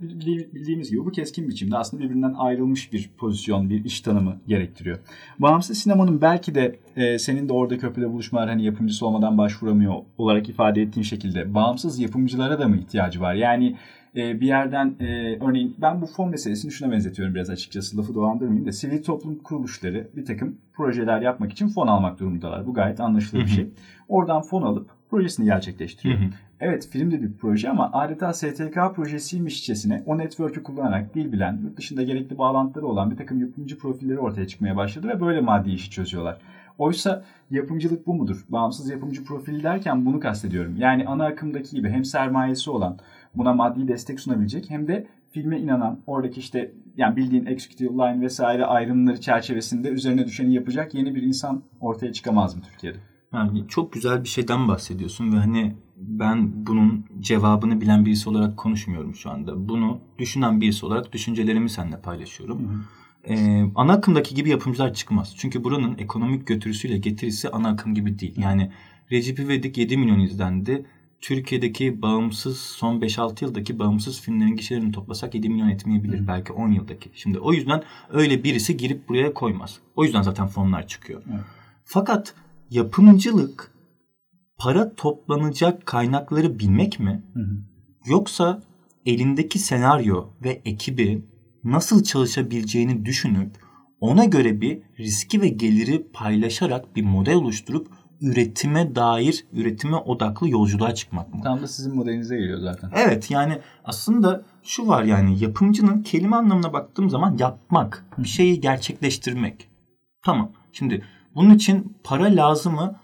bildiğimiz gibi bu keskin biçimde aslında birbirinden ayrılmış bir pozisyon, bir iş tanımı gerektiriyor. Bağımsız sinemanın belki de e, senin de orada köprüde buluşmalar hani yapımcısı olmadan başvuramıyor olarak ifade ettiğin şekilde bağımsız yapımcılara da mı ihtiyacı var? Yani e, bir yerden e, örneğin ben bu fon meselesini şuna benzetiyorum biraz açıkçası lafı dolandırmayayım da sivil toplum kuruluşları bir takım projeler yapmak için fon almak durumundalar. Bu gayet anlaşılır bir şey. Oradan fon alıp projesini gerçekleştiriyor. Evet film de bir proje ama adeta STK projesiymişçesine o network'ü kullanarak dil bilen, yurt dışında gerekli bağlantıları olan bir takım yapımcı profilleri ortaya çıkmaya başladı ve böyle maddi işi çözüyorlar. Oysa yapımcılık bu mudur? Bağımsız yapımcı profili derken bunu kastediyorum. Yani ana akımdaki gibi hem sermayesi olan, buna maddi destek sunabilecek hem de filme inanan, oradaki işte yani bildiğin executive line vesaire ayrımları çerçevesinde üzerine düşeni yapacak yeni bir insan ortaya çıkamaz mı Türkiye'de? Yani çok güzel bir şeyden bahsediyorsun ve hani ben bunun cevabını bilen birisi olarak konuşmuyorum şu anda. Bunu düşünen birisi olarak düşüncelerimi seninle paylaşıyorum. Hı hı. Ee, ana akımdaki gibi yapımcılar çıkmaz. Çünkü buranın ekonomik götürüsüyle getirisi ana akım gibi değil. Yani Recep İvedik 7 milyon izlendi. Türkiye'deki bağımsız son 5-6 yıldaki bağımsız filmlerin gişelerini toplasak 7 milyon etmeyebilir. Hı. Belki 10 yıldaki. Şimdi o yüzden öyle birisi girip buraya koymaz. O yüzden zaten fonlar çıkıyor. Hı. Fakat yapımcılık para toplanacak kaynakları bilmek mi? Hı hı. Yoksa elindeki senaryo ve ekibi nasıl çalışabileceğini düşünüp ona göre bir riski ve geliri paylaşarak bir model oluşturup üretime dair, üretime odaklı yolculuğa çıkmak mı? Tam da sizin modelinize geliyor zaten. Evet yani aslında şu var yani yapımcının kelime anlamına baktığım zaman yapmak, bir şeyi gerçekleştirmek. Tamam. Şimdi bunun için para lazım mı?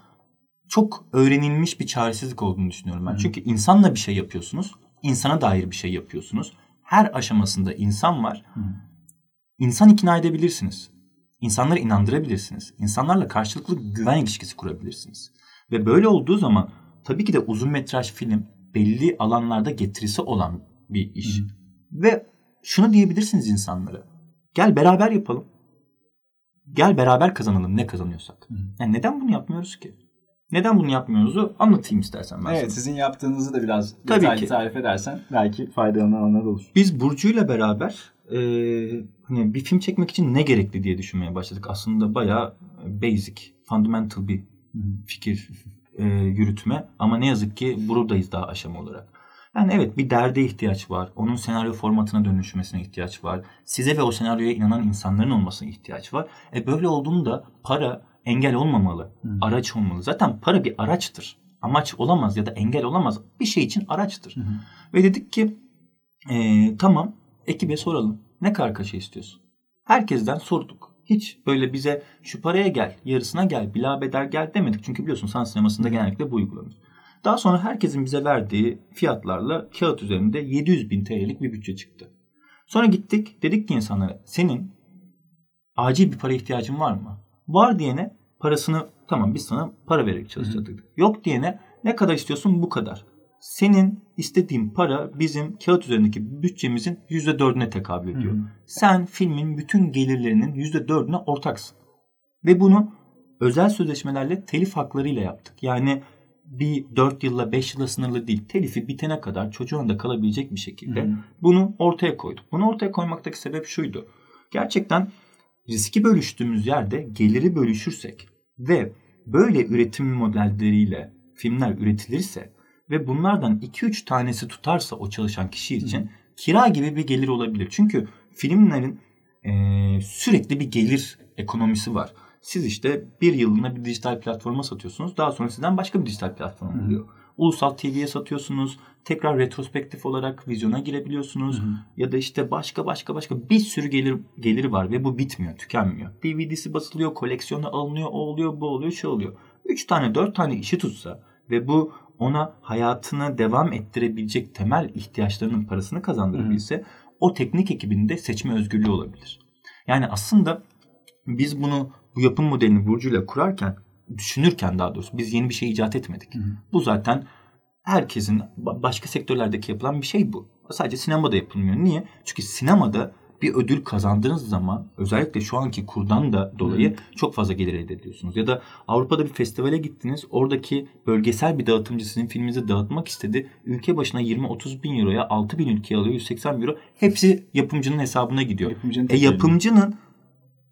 Çok öğrenilmiş bir çaresizlik olduğunu düşünüyorum ben. Hı. Çünkü insanla bir şey yapıyorsunuz. insana dair bir şey yapıyorsunuz. Her aşamasında insan var. Hı. İnsan ikna edebilirsiniz. İnsanları inandırabilirsiniz. İnsanlarla karşılıklı güven ilişkisi kurabilirsiniz. Ve böyle olduğu zaman tabii ki de uzun metraj film belli alanlarda getirisi olan bir iş. Hı. Ve şunu diyebilirsiniz insanlara. Gel beraber yapalım. Gel beraber kazanalım ne kazanıyorsak. Hı. Yani neden bunu yapmıyoruz ki? Neden bunu yapmıyoruzu anlatayım istersen ben Evet sana. sizin yaptığınızı da biraz Tabii detaylı ki. tarif edersen belki faydalananlar olur. Biz Burcu'yla beraber e, hani bir film çekmek için ne gerekli diye düşünmeye başladık. Aslında bayağı basic, fundamental bir fikir e, yürütme. Ama ne yazık ki buradayız daha aşama olarak. Yani evet bir derde ihtiyaç var. Onun senaryo formatına dönüşmesine ihtiyaç var. Size ve o senaryoya inanan insanların olmasına ihtiyaç var. E böyle olduğunda para engel olmamalı. Hmm. Araç olmalı. Zaten para bir araçtır. Amaç olamaz ya da engel olamaz. Bir şey için araçtır. Hmm. Ve dedik ki e, tamam ekibe soralım. Ne kadar kaşe istiyorsun? Herkesten sorduk. Hiç böyle bize şu paraya gel, yarısına gel, bila bedel gel demedik. Çünkü biliyorsun sanat sinemasında genellikle bu uygulanır. Daha sonra herkesin bize verdiği fiyatlarla kağıt üzerinde 700 bin TL'lik bir bütçe çıktı. Sonra gittik dedik ki insanlara senin acil bir para ihtiyacın var mı? Var diyene parasını tamam biz sana para vererek çalışacaktık. Yok diyene ne kadar istiyorsun bu kadar. Senin istediğin para bizim kağıt üzerindeki bütçemizin %4'üne tekabül ediyor. Hı. Sen filmin bütün gelirlerinin %4'üne ortaksın. Ve bunu özel sözleşmelerle telif haklarıyla yaptık. Yani bir 4 yılla 5 yıla sınırlı değil. Telifi bitene kadar çocuğun da kalabilecek bir şekilde Hı. bunu ortaya koyduk. Bunu ortaya koymaktaki sebep şuydu. Gerçekten riski bölüştüğümüz yerde geliri bölüşürsek ve böyle üretim modelleriyle filmler üretilirse ve bunlardan 2-3 tanesi tutarsa o çalışan kişi için Hı. kira gibi bir gelir olabilir. Çünkü filmlerin e, sürekli bir gelir ekonomisi var. Siz işte bir yıllığına bir dijital platforma satıyorsunuz. Daha sonra sizden başka bir dijital platform oluyor. Ulusal TV'ye satıyorsunuz. Tekrar retrospektif olarak vizyona girebiliyorsunuz. Hı hı. Ya da işte başka başka başka bir sürü gelir geliri var ve bu bitmiyor, tükenmiyor. DVD'si basılıyor, koleksiyonu alınıyor, o oluyor, bu oluyor, şu oluyor. Üç tane, dört tane işi tutsa ve bu ona hayatını devam ettirebilecek temel ihtiyaçlarının parasını kazandırabilse hı. o teknik ekibinde seçme özgürlüğü olabilir. Yani aslında biz bunu bu yapım modelini Burcu'yla kurarken düşünürken daha doğrusu biz yeni bir şey icat etmedik. Hı hı. Bu zaten herkesin başka sektörlerdeki yapılan bir şey bu. Sadece sinemada yapılmıyor. Niye? Çünkü sinemada bir ödül kazandığınız zaman özellikle şu anki kurdan da dolayı çok fazla gelir elde ediyorsunuz. Ya da Avrupa'da bir festivale gittiniz. Oradaki bölgesel bir dağıtımcı sizin filminizi dağıtmak istedi. Ülke başına 20-30 bin euroya 6 bin ülke alıyor 180 euro. Hepsi yapımcının hesabına gidiyor. Yapımcının e yapımcının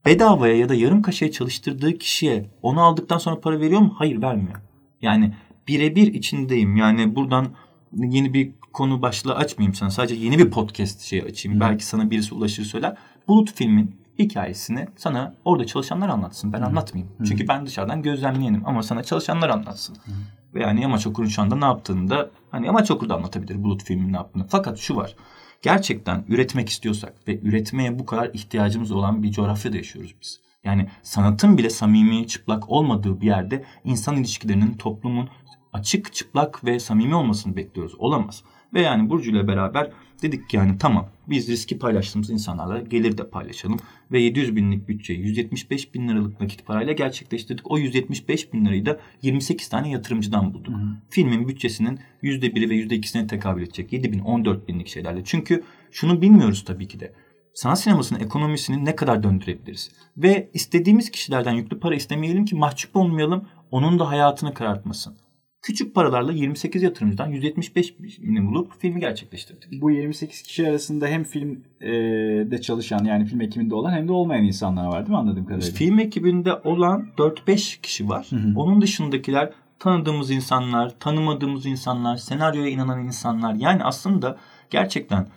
bedavaya ya da yarım kaşeye çalıştırdığı kişiye onu aldıktan sonra para veriyor mu? Hayır vermiyor. Yani birebir içindeyim. Yani buradan yeni bir konu başlığı açmayayım sana. Sadece yeni bir podcast şey açayım. Hı. Belki sana birisi ulaşır söyler. Bulut filmin hikayesini sana orada çalışanlar anlatsın. Ben Hı. anlatmayayım. Hı. Çünkü ben dışarıdan gözlemleyenim ama sana çalışanlar anlatsın. Hı. Ve yani Yamaç Okur'un şu anda ne yaptığını da hani Yamaç Okur da anlatabilir Bulut filmin ne yaptığını. Fakat şu var gerçekten üretmek istiyorsak ve üretmeye bu kadar ihtiyacımız olan bir coğrafyada yaşıyoruz biz. Yani sanatın bile samimi, çıplak olmadığı bir yerde insan ilişkilerinin, toplumun açık, çıplak ve samimi olmasını bekliyoruz. Olamaz. Ve yani Burcu ile beraber dedik ki yani tamam biz riski paylaştığımız insanlarla gelir de paylaşalım. Ve 700 binlik bütçeyi 175 bin liralık nakit parayla gerçekleştirdik. O 175 bin lirayı da 28 tane yatırımcıdan bulduk. Hı. Filmin bütçesinin %1'i ve %2'sine tekabül edecek 7 bin 14 binlik şeylerle. Çünkü şunu bilmiyoruz tabii ki de sanat sinemasının ekonomisini ne kadar döndürebiliriz? Ve istediğimiz kişilerden yüklü para istemeyelim ki mahcup olmayalım, onun da hayatını karartmasın. Küçük paralarla 28 yatırımcıdan 175 bini bulup filmi gerçekleştirdik. Bu 28 kişi arasında hem filmde e, çalışan yani film ekibinde olan hem de olmayan insanlar var değil mi anladığım kadarıyla? Film ekibinde olan 4-5 kişi var. Hı hı. Onun dışındakiler tanıdığımız insanlar, tanımadığımız insanlar, senaryoya inanan insanlar. Yani aslında gerçekten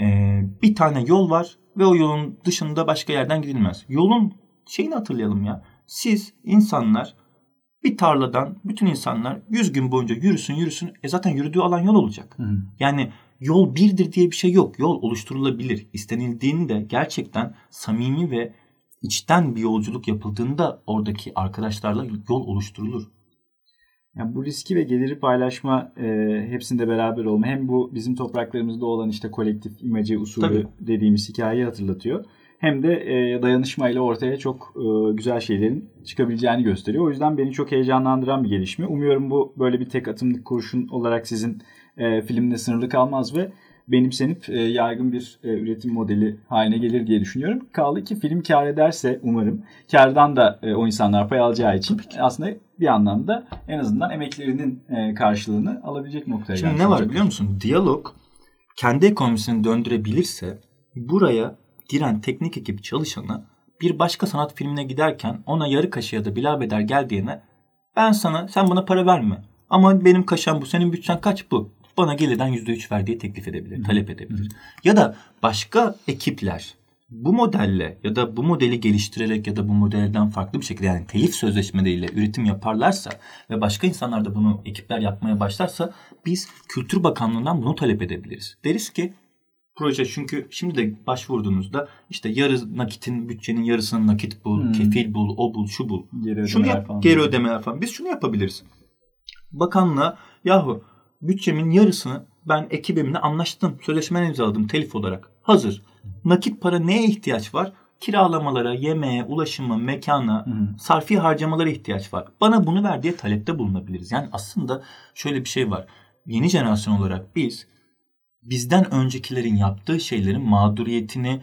e, bir tane yol var ve o yolun dışında başka yerden gidilmez. Yolun şeyini hatırlayalım ya. Siz insanlar bir tarladan bütün insanlar 100 gün boyunca yürüsün yürüsün. E zaten yürüdüğü alan yol olacak. Hı hı. Yani yol birdir diye bir şey yok. Yol oluşturulabilir. İstenildiğinde gerçekten samimi ve içten bir yolculuk yapıldığında oradaki arkadaşlarla yol oluşturulur. Yani bu riski ve geliri paylaşma e, hepsinde beraber olma hem bu bizim topraklarımızda olan işte kolektif imece usulü Tabii. dediğimiz hikayeyi hatırlatıyor. Hem de e, dayanışmayla ortaya çok e, güzel şeylerin çıkabileceğini gösteriyor. O yüzden beni çok heyecanlandıran bir gelişme. Umuyorum bu böyle bir tek atımlık kurşun olarak sizin e, filmde sınırlı kalmaz ve benimsenip e, yaygın bir e, üretim modeli haline gelir diye düşünüyorum. Kaldı ki film kar ederse umarım kardan da e, o insanlar pay alacağı için aslında bir anlamda en azından emeklerinin e, karşılığını alabilecek noktaya Şimdi ne var biliyor musun? Diyalog kendi ekonomisini döndürebilirse buraya giren teknik ekip çalışanı bir başka sanat filmine giderken ona yarı kaşıya da bilabeder gel diyene ben sana sen bana para verme ama benim kaşam bu senin bütçen kaç bu bana gelirden %3 ver diye teklif edebilir, talep edebilir. Ya da başka ekipler bu modelle ya da bu modeli geliştirerek ya da bu modelden farklı bir şekilde yani telif sözleşmeleriyle üretim yaparlarsa ve başka insanlar da bunu ekipler yapmaya başlarsa biz Kültür Bakanlığı'ndan bunu talep edebiliriz. Deriz ki proje çünkü şimdi de başvurduğunuzda işte yarı nakitin bütçenin yarısını nakit bul, hmm. kefil bul, o bul, şu bul. Geri şunu yap, falan. geri ödemeler falan. Biz şunu yapabiliriz. Bakanlığa yahu bütçemin yarısını ben ekibimle anlaştım. Sözleşme imzaladım telif olarak. Hazır. Nakit para neye ihtiyaç var? Kiralamalara, yemeğe, ulaşıma, mekana, hı sarfi harcamalara ihtiyaç var. Bana bunu ver diye talepte bulunabiliriz. Yani aslında şöyle bir şey var. Yeni jenerasyon olarak biz bizden öncekilerin yaptığı şeylerin mağduriyetini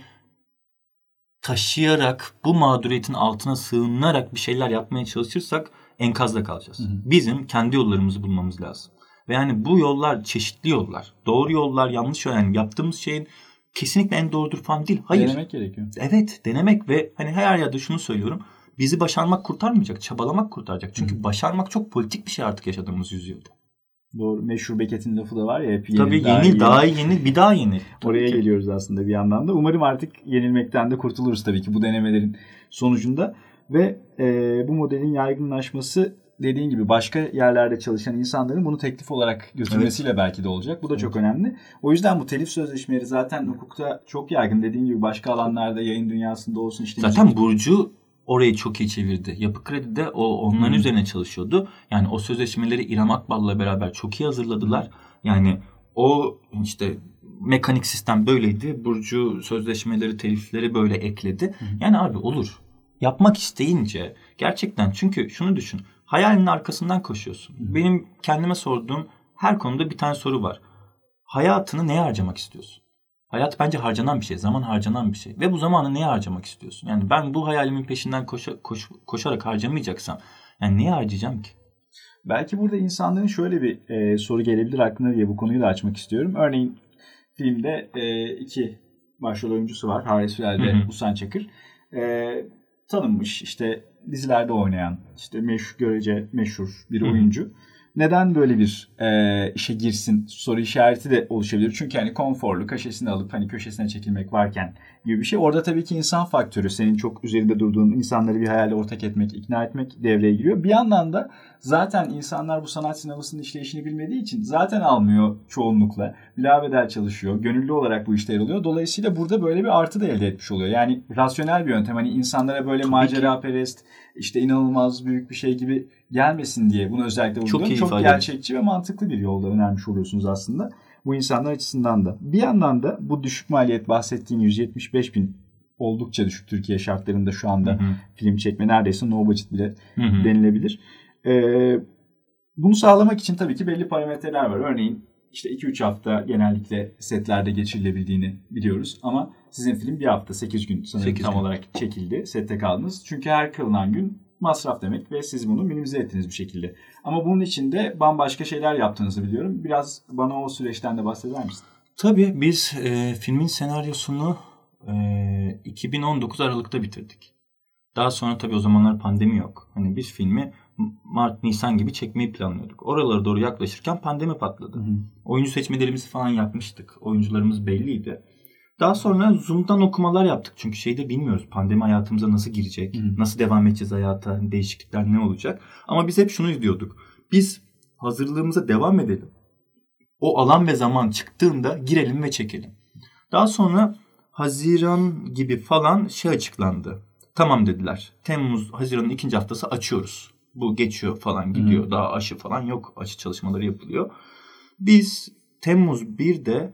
taşıyarak bu mağduriyetin altına sığınarak bir şeyler yapmaya çalışırsak enkazda kalacağız. Hı hı. Bizim kendi yollarımızı bulmamız lazım. Ve yani bu yollar çeşitli yollar. Doğru yollar, yanlış yollar. Yani yaptığımız şeyin kesinlikle en doğrudur falan değil. Hayır. Denemek gerekiyor. Evet denemek ve hani her yerde şunu söylüyorum. Bizi başarmak kurtarmayacak, çabalamak kurtaracak. Çünkü Hı. başarmak çok politik bir şey artık yaşadığımız yüzyılda. Doğru. Meşhur Beket'in lafı da var ya hep yeni, Tabii daha yeni, daha yeni, bir daha yeni. Oraya ki. geliyoruz aslında bir yandan da. Umarım artık yenilmekten de kurtuluruz tabii ki bu denemelerin sonucunda. Ve e, bu modelin yaygınlaşması dediğin gibi başka yerlerde çalışan insanların bunu teklif olarak götürmesiyle evet. belki de olacak. Bu da evet. çok önemli. O yüzden bu telif sözleşmeleri zaten hukukta çok yaygın. Dediğin gibi başka alanlarda yayın dünyasında olsun işte. Zaten. Burcu orayı çok iyi çevirdi. Yapı Kredi'de o onların hmm. üzerine çalışıyordu. Yani o sözleşmeleri İrem Akbal'la beraber çok iyi hazırladılar. Yani o işte mekanik sistem böyleydi. Burcu sözleşmeleri, telifleri böyle ekledi. Hmm. Yani abi olur. Yapmak isteyince gerçekten çünkü şunu düşün hayalinin arkasından koşuyorsun. Hı. Benim kendime sorduğum her konuda bir tane soru var. Hayatını neye harcamak istiyorsun? Hayat bence harcanan bir şey, zaman harcanan bir şey. Ve bu zamanı neye harcamak istiyorsun? Yani ben bu hayalimin peşinden koşa, koş, koşarak harcamayacaksam, yani niye harcayacağım ki? Belki burada insanların şöyle bir e, soru gelebilir aklına diye bu konuyu da açmak istiyorum. Örneğin filmde e, iki başrol oyuncusu var. Haris Ülal ve Usan Çakır. E, tanınmış işte dizilerde oynayan işte meşhur görece meşhur bir oyuncu. Hı neden böyle bir e, işe girsin soru işareti de oluşabilir. Çünkü hani konforlu kaşesini alıp hani köşesine çekilmek varken gibi bir şey. Orada tabii ki insan faktörü senin çok üzerinde durduğun insanları bir hayalde ortak etmek, ikna etmek devreye giriyor. Bir yandan da zaten insanlar bu sanat sinemasının işleyişini bilmediği için zaten almıyor çoğunlukla. Bilabeder çalışıyor. Gönüllü olarak bu işte yer alıyor. Dolayısıyla burada böyle bir artı da elde etmiş oluyor. Yani rasyonel bir yöntem. Hani insanlara böyle macera perest, işte inanılmaz büyük bir şey gibi gelmesin diye bunu özellikle vurguluyorum. Çok, çok gerçekçi ve mantıklı bir yolda önermiş oluyorsunuz aslında. Bu insanlar açısından da. Bir yandan da bu düşük maliyet bahsettiğin 175 bin oldukça düşük Türkiye şartlarında şu anda hı hı. film çekme neredeyse no budget bile hı hı. denilebilir. Ee, bunu sağlamak için tabii ki belli parametreler var. Örneğin işte 2-3 hafta genellikle setlerde geçirilebildiğini biliyoruz. Ama sizin film bir hafta 8 gün sanırım 8 tam gün. olarak çekildi. Sette kaldınız. Çünkü her kılınan gün masraf demek ve siz bunu minimize ettiniz bir şekilde. Ama bunun için de bambaşka şeyler yaptığınızı biliyorum. Biraz bana o süreçten de bahseder misin? Tabii biz e, filmin senaryosunu e, 2019 Aralık'ta bitirdik. Daha sonra tabii o zamanlar pandemi yok. Hani biz filmi Mart, Nisan gibi çekmeyi planlıyorduk. Oralara doğru yaklaşırken pandemi patladı. Hı. Oyuncu seçmelerimizi falan yapmıştık. Oyuncularımız belliydi. Daha sonra Zoom'dan okumalar yaptık. Çünkü şeyde bilmiyoruz pandemi hayatımıza nasıl girecek, hı. nasıl devam edeceğiz hayata, değişiklikler ne olacak. Ama biz hep şunu izliyorduk. Biz hazırlığımıza devam edelim. O alan ve zaman çıktığında girelim ve çekelim. Daha sonra Haziran gibi falan şey açıklandı. Tamam dediler. Temmuz, Haziran'ın ikinci haftası açıyoruz. Bu geçiyor falan gidiyor. Hı. Daha aşı falan yok. Aşı çalışmaları yapılıyor. Biz Temmuz 1'de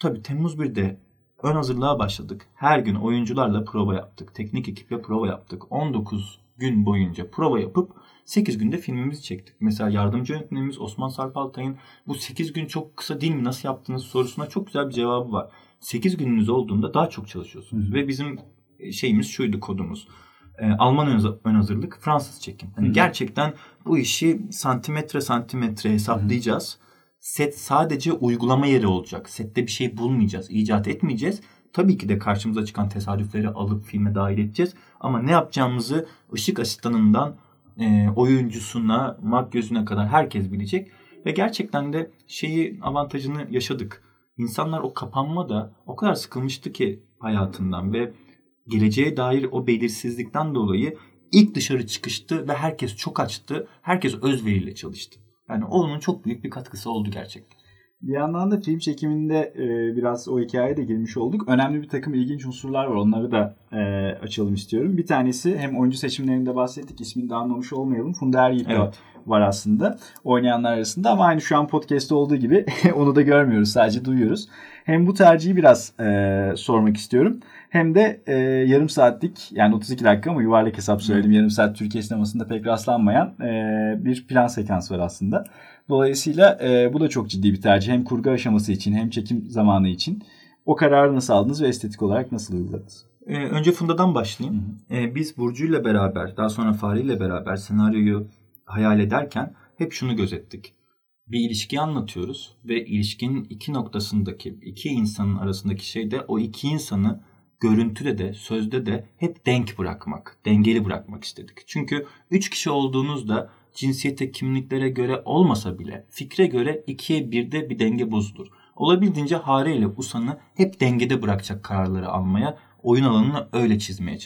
tabii Temmuz 1'de ön hazırlığa başladık. Her gün oyuncularla prova yaptık. Teknik ekiple prova yaptık. 19 gün boyunca prova yapıp 8 günde filmimizi çektik. Mesela yardımcı yönetmenimiz Osman Sarpaltay'ın bu 8 gün çok kısa değil mi nasıl yaptınız sorusuna çok güzel bir cevabı var. 8 gününüz olduğunda daha çok çalışıyorsunuz. Hı. Ve bizim şeyimiz şuydu kodumuz. E, Alman ön hazırlık, Fransız çekim. Hani gerçekten bu işi santimetre santimetre hesaplayacağız. Hı. Set sadece uygulama yeri olacak. Sette bir şey bulmayacağız, icat etmeyeceğiz. Tabii ki de karşımıza çıkan tesadüfleri alıp filme dahil edeceğiz. Ama ne yapacağımızı ışık asistanından e, oyuncusuna, makyözüne kadar herkes bilecek. Ve gerçekten de şeyi avantajını yaşadık. İnsanlar o kapanma da o kadar sıkılmıştı ki hayatından ve geleceğe dair o belirsizlikten dolayı ilk dışarı çıkıştı ve herkes çok açtı. Herkes özveriyle çalıştı. Yani onun çok büyük bir katkısı oldu gerçekten. Bir yandan da film çekiminde e, biraz o hikayeye de girmiş olduk. Önemli bir takım ilginç unsurlar var. Onları da e, açalım istiyorum. Bir tanesi hem oyuncu seçimlerinde bahsettik. İsmini de anlamış olmayalım. Funda Eryiğit evet. Var aslında oynayanlar arasında. Ama aynı şu an podcast'te olduğu gibi <laughs> onu da görmüyoruz. Sadece duyuyoruz. Hem bu tercihi biraz e, sormak istiyorum. Hem de e, yarım saatlik yani 32 dakika ama yuvarlak hesap söyledim. Yarım saat Türkiye sinemasında pek rastlanmayan e, bir plan sekans var aslında. Dolayısıyla e, bu da çok ciddi bir tercih. Hem kurgu aşaması için hem çekim zamanı için. O kararı nasıl aldınız ve estetik olarak nasıl uyguladınız? Ee, önce Funda'dan başlayayım. Hı hı. Ee, biz Burcu ile beraber, daha sonra Fahri ile beraber senaryoyu hayal ederken hep şunu gözettik. Bir ilişki anlatıyoruz ve ilişkinin iki noktasındaki, iki insanın arasındaki şey de o iki insanı görüntüde de sözde de hep denk bırakmak, dengeli bırakmak istedik. Çünkü üç kişi olduğunuzda cinsiyete, kimliklere göre olmasa bile fikre göre ikiye birde bir denge bozulur. Olabildiğince Hare ile Usan'ı hep dengede bırakacak kararları almaya, oyun alanını öyle çizmeye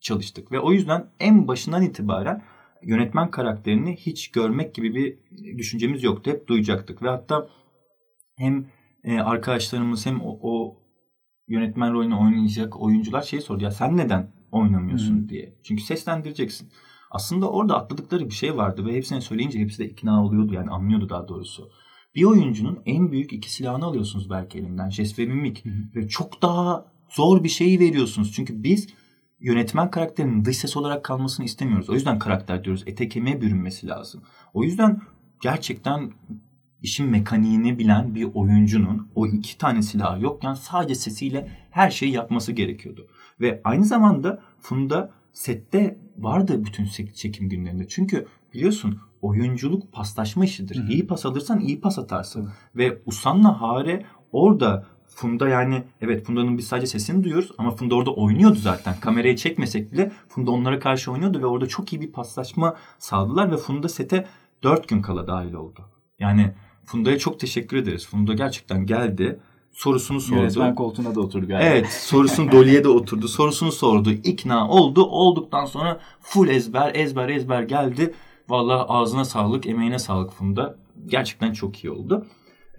çalıştık. Ve o yüzden en başından itibaren yönetmen karakterini hiç görmek gibi bir düşüncemiz yoktu. Hep duyacaktık ve hatta hem e, arkadaşlarımız hem o, o yönetmen rolünü oynayacak oyuncular şey sordu ya sen neden oynamıyorsun Hı. diye. Çünkü seslendireceksin. Aslında orada atladıkları bir şey vardı ve hepsine söyleyince hepsi de ikna oluyordu yani anlıyordu daha doğrusu. Bir oyuncunun en büyük iki silahını alıyorsunuz belki elinden. Jest ve mimik. Hı hı. Ve çok daha zor bir şeyi veriyorsunuz. Çünkü biz yönetmen karakterinin dış ses olarak kalmasını istemiyoruz. O yüzden karakter diyoruz. Ete kemiğe bürünmesi lazım. O yüzden gerçekten işin mekaniğini bilen bir oyuncunun o iki tane silahı yokken sadece sesiyle her şeyi yapması gerekiyordu. Ve aynı zamanda Funda sette vardı bütün çekim günlerinde. Çünkü biliyorsun oyunculuk paslaşma işidir. Hı-hı. İyi pas alırsan iyi pas atarsın. Hı-hı. Ve Usan'la Hare orada Funda yani evet Funda'nın biz sadece sesini duyuyoruz ama Funda orada oynuyordu zaten. Kamerayı çekmesek bile Funda onlara karşı oynuyordu ve orada çok iyi bir paslaşma sağladılar ve Funda sete 4 gün kala dahil oldu. Yani Funda'ya çok teşekkür ederiz. Funda gerçekten geldi sorusunu sordu. Yönetmen koltuğuna da oturdu galiba. Evet sorusunu Dolly'e de oturdu. Sorusunu sordu. İkna oldu. Olduktan sonra full ezber ezber ezber geldi. Valla ağzına sağlık, emeğine sağlık Funda. Gerçekten çok iyi oldu.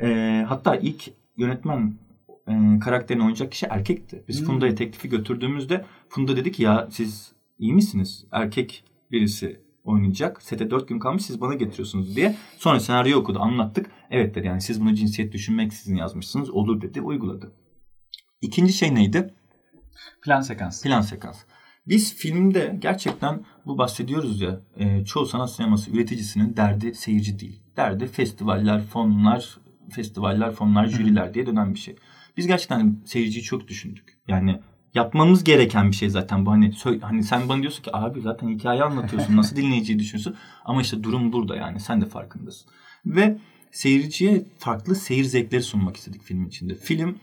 Ee, hatta ilk yönetmen e, karakterini oynayacak kişi erkekti. Biz hmm. Funda'ya teklifi götürdüğümüzde Funda dedi ki ya siz iyi misiniz? Erkek birisi oynayacak. Sete dört gün kalmış siz bana getiriyorsunuz diye. Sonra senaryo okudu anlattık. Evet dedi yani siz bunu cinsiyet düşünmeksizin yazmışsınız. Olur dedi uyguladı. İkinci şey neydi? Plan sekans. Plan sekans. Biz filmde gerçekten bu bahsediyoruz ya e, çoğu sanat sineması üreticisinin derdi seyirci değil. Derdi festivaller, fonlar, festivaller, fonlar, jüriler diye dönen bir şey. Biz gerçekten seyirciyi çok düşündük. Yani yapmamız gereken bir şey zaten bu. Hani hani sen bana diyorsun ki abi zaten hikaye anlatıyorsun. <laughs> Nasıl dinleyiciyi düşünsün? Ama işte durum burada yani. Sen de farkındasın. Ve seyirciye farklı seyir zevkleri sunmak istedik film içinde. Film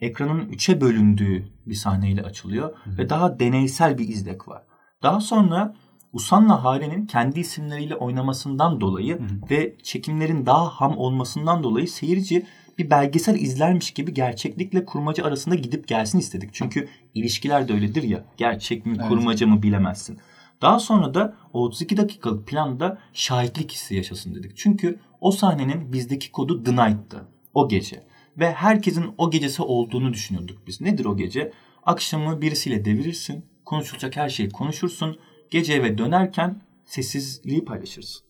ekranın üçe bölündüğü bir sahneyle açılıyor Hı. ve daha deneysel bir izlek var. Daha sonra Usan'la Hare'nin kendi isimleriyle oynamasından dolayı Hı. ve çekimlerin daha ham olmasından dolayı seyirci bir belgesel izlermiş gibi gerçeklikle kurmaca arasında gidip gelsin istedik. Çünkü ilişkiler de öyledir ya. Gerçek mi, evet. kurmaca mı bilemezsin. Daha sonra da o 32 dakikalık planda şahitlik hissi yaşasın dedik. Çünkü o sahnenin bizdeki kodu The Night'tı. O gece. Ve herkesin o gecesi olduğunu düşünüyorduk biz. Nedir o gece? Akşamı birisiyle devirirsin. Konuşulacak her şeyi konuşursun. Gece eve dönerken sessizliği paylaşırsın.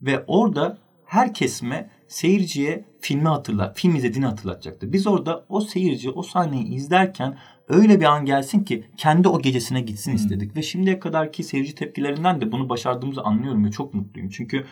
Ve orada her kesme seyirciye filmi hatırlat, film izlediğini hatırlatacaktı. Biz orada o seyirci o sahneyi izlerken öyle bir an gelsin ki kendi o gecesine gitsin istedik. Hmm. Ve şimdiye kadarki seyirci tepkilerinden de bunu başardığımızı anlıyorum ve çok mutluyum. Çünkü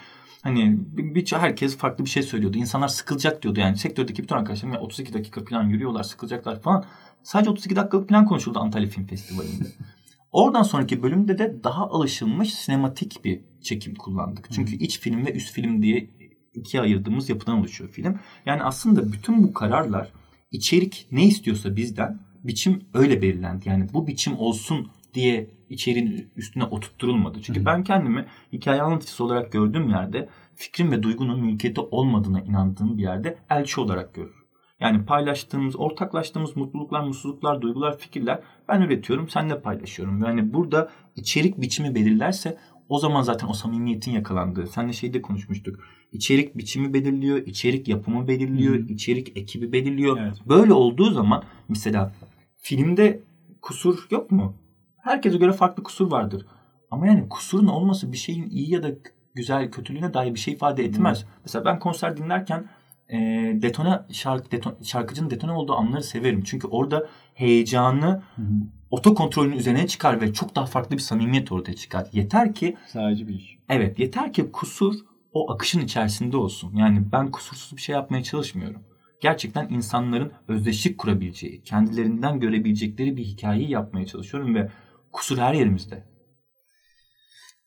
hani bir, herkes farklı bir şey söylüyordu. İnsanlar sıkılacak diyordu. Yani sektördeki bütün arkadaşlarım ya 32 dakika plan yürüyorlar sıkılacaklar falan. Sadece 32 dakikalık plan konuşuldu Antalya Film Festivali'nde. <laughs> Oradan sonraki bölümde de daha alışılmış sinematik bir çekim kullandık. Çünkü hmm. iç film ve üst film diye ikiye ayırdığımız yapıdan oluşuyor film. Yani aslında bütün bu kararlar içerik ne istiyorsa bizden biçim öyle belirlendi. Yani bu biçim olsun diye içeriğin üstüne oturtturulmadı. Çünkü ben kendimi hikaye anlatıcısı olarak gördüğüm yerde fikrin ve duygunun mülkiyeti olmadığına inandığım bir yerde elçi olarak görürüm. Yani paylaştığımız, ortaklaştığımız mutluluklar, mutsuzluklar, duygular, fikirler ben üretiyorum, senle paylaşıyorum. Yani burada içerik biçimi belirlerse o zaman zaten o samimiyetin yakalandığı. Seninle şeyde konuşmuştuk. İçerik biçimi belirliyor, içerik yapımı belirliyor, Hı. içerik ekibi belirliyor. Evet. Böyle olduğu zaman mesela filmde kusur yok mu? Herkese göre farklı kusur vardır. Ama yani kusurun olması bir şeyin iyi ya da güzel, kötülüğüne dair bir şey ifade etmez. Hı. Mesela ben konser dinlerken e, detone şarkı deton, şarkıcının detone olduğu anları severim. Çünkü orada heyecanı hı otokontrolün üzerine çıkar ve çok daha farklı bir samimiyet ortaya çıkar. Yeter ki sadece bir iş. Evet, yeter ki kusur o akışın içerisinde olsun. Yani ben kusursuz bir şey yapmaya çalışmıyorum. Gerçekten insanların özdeşlik kurabileceği, kendilerinden görebilecekleri bir hikayeyi yapmaya çalışıyorum ve kusur her yerimizde.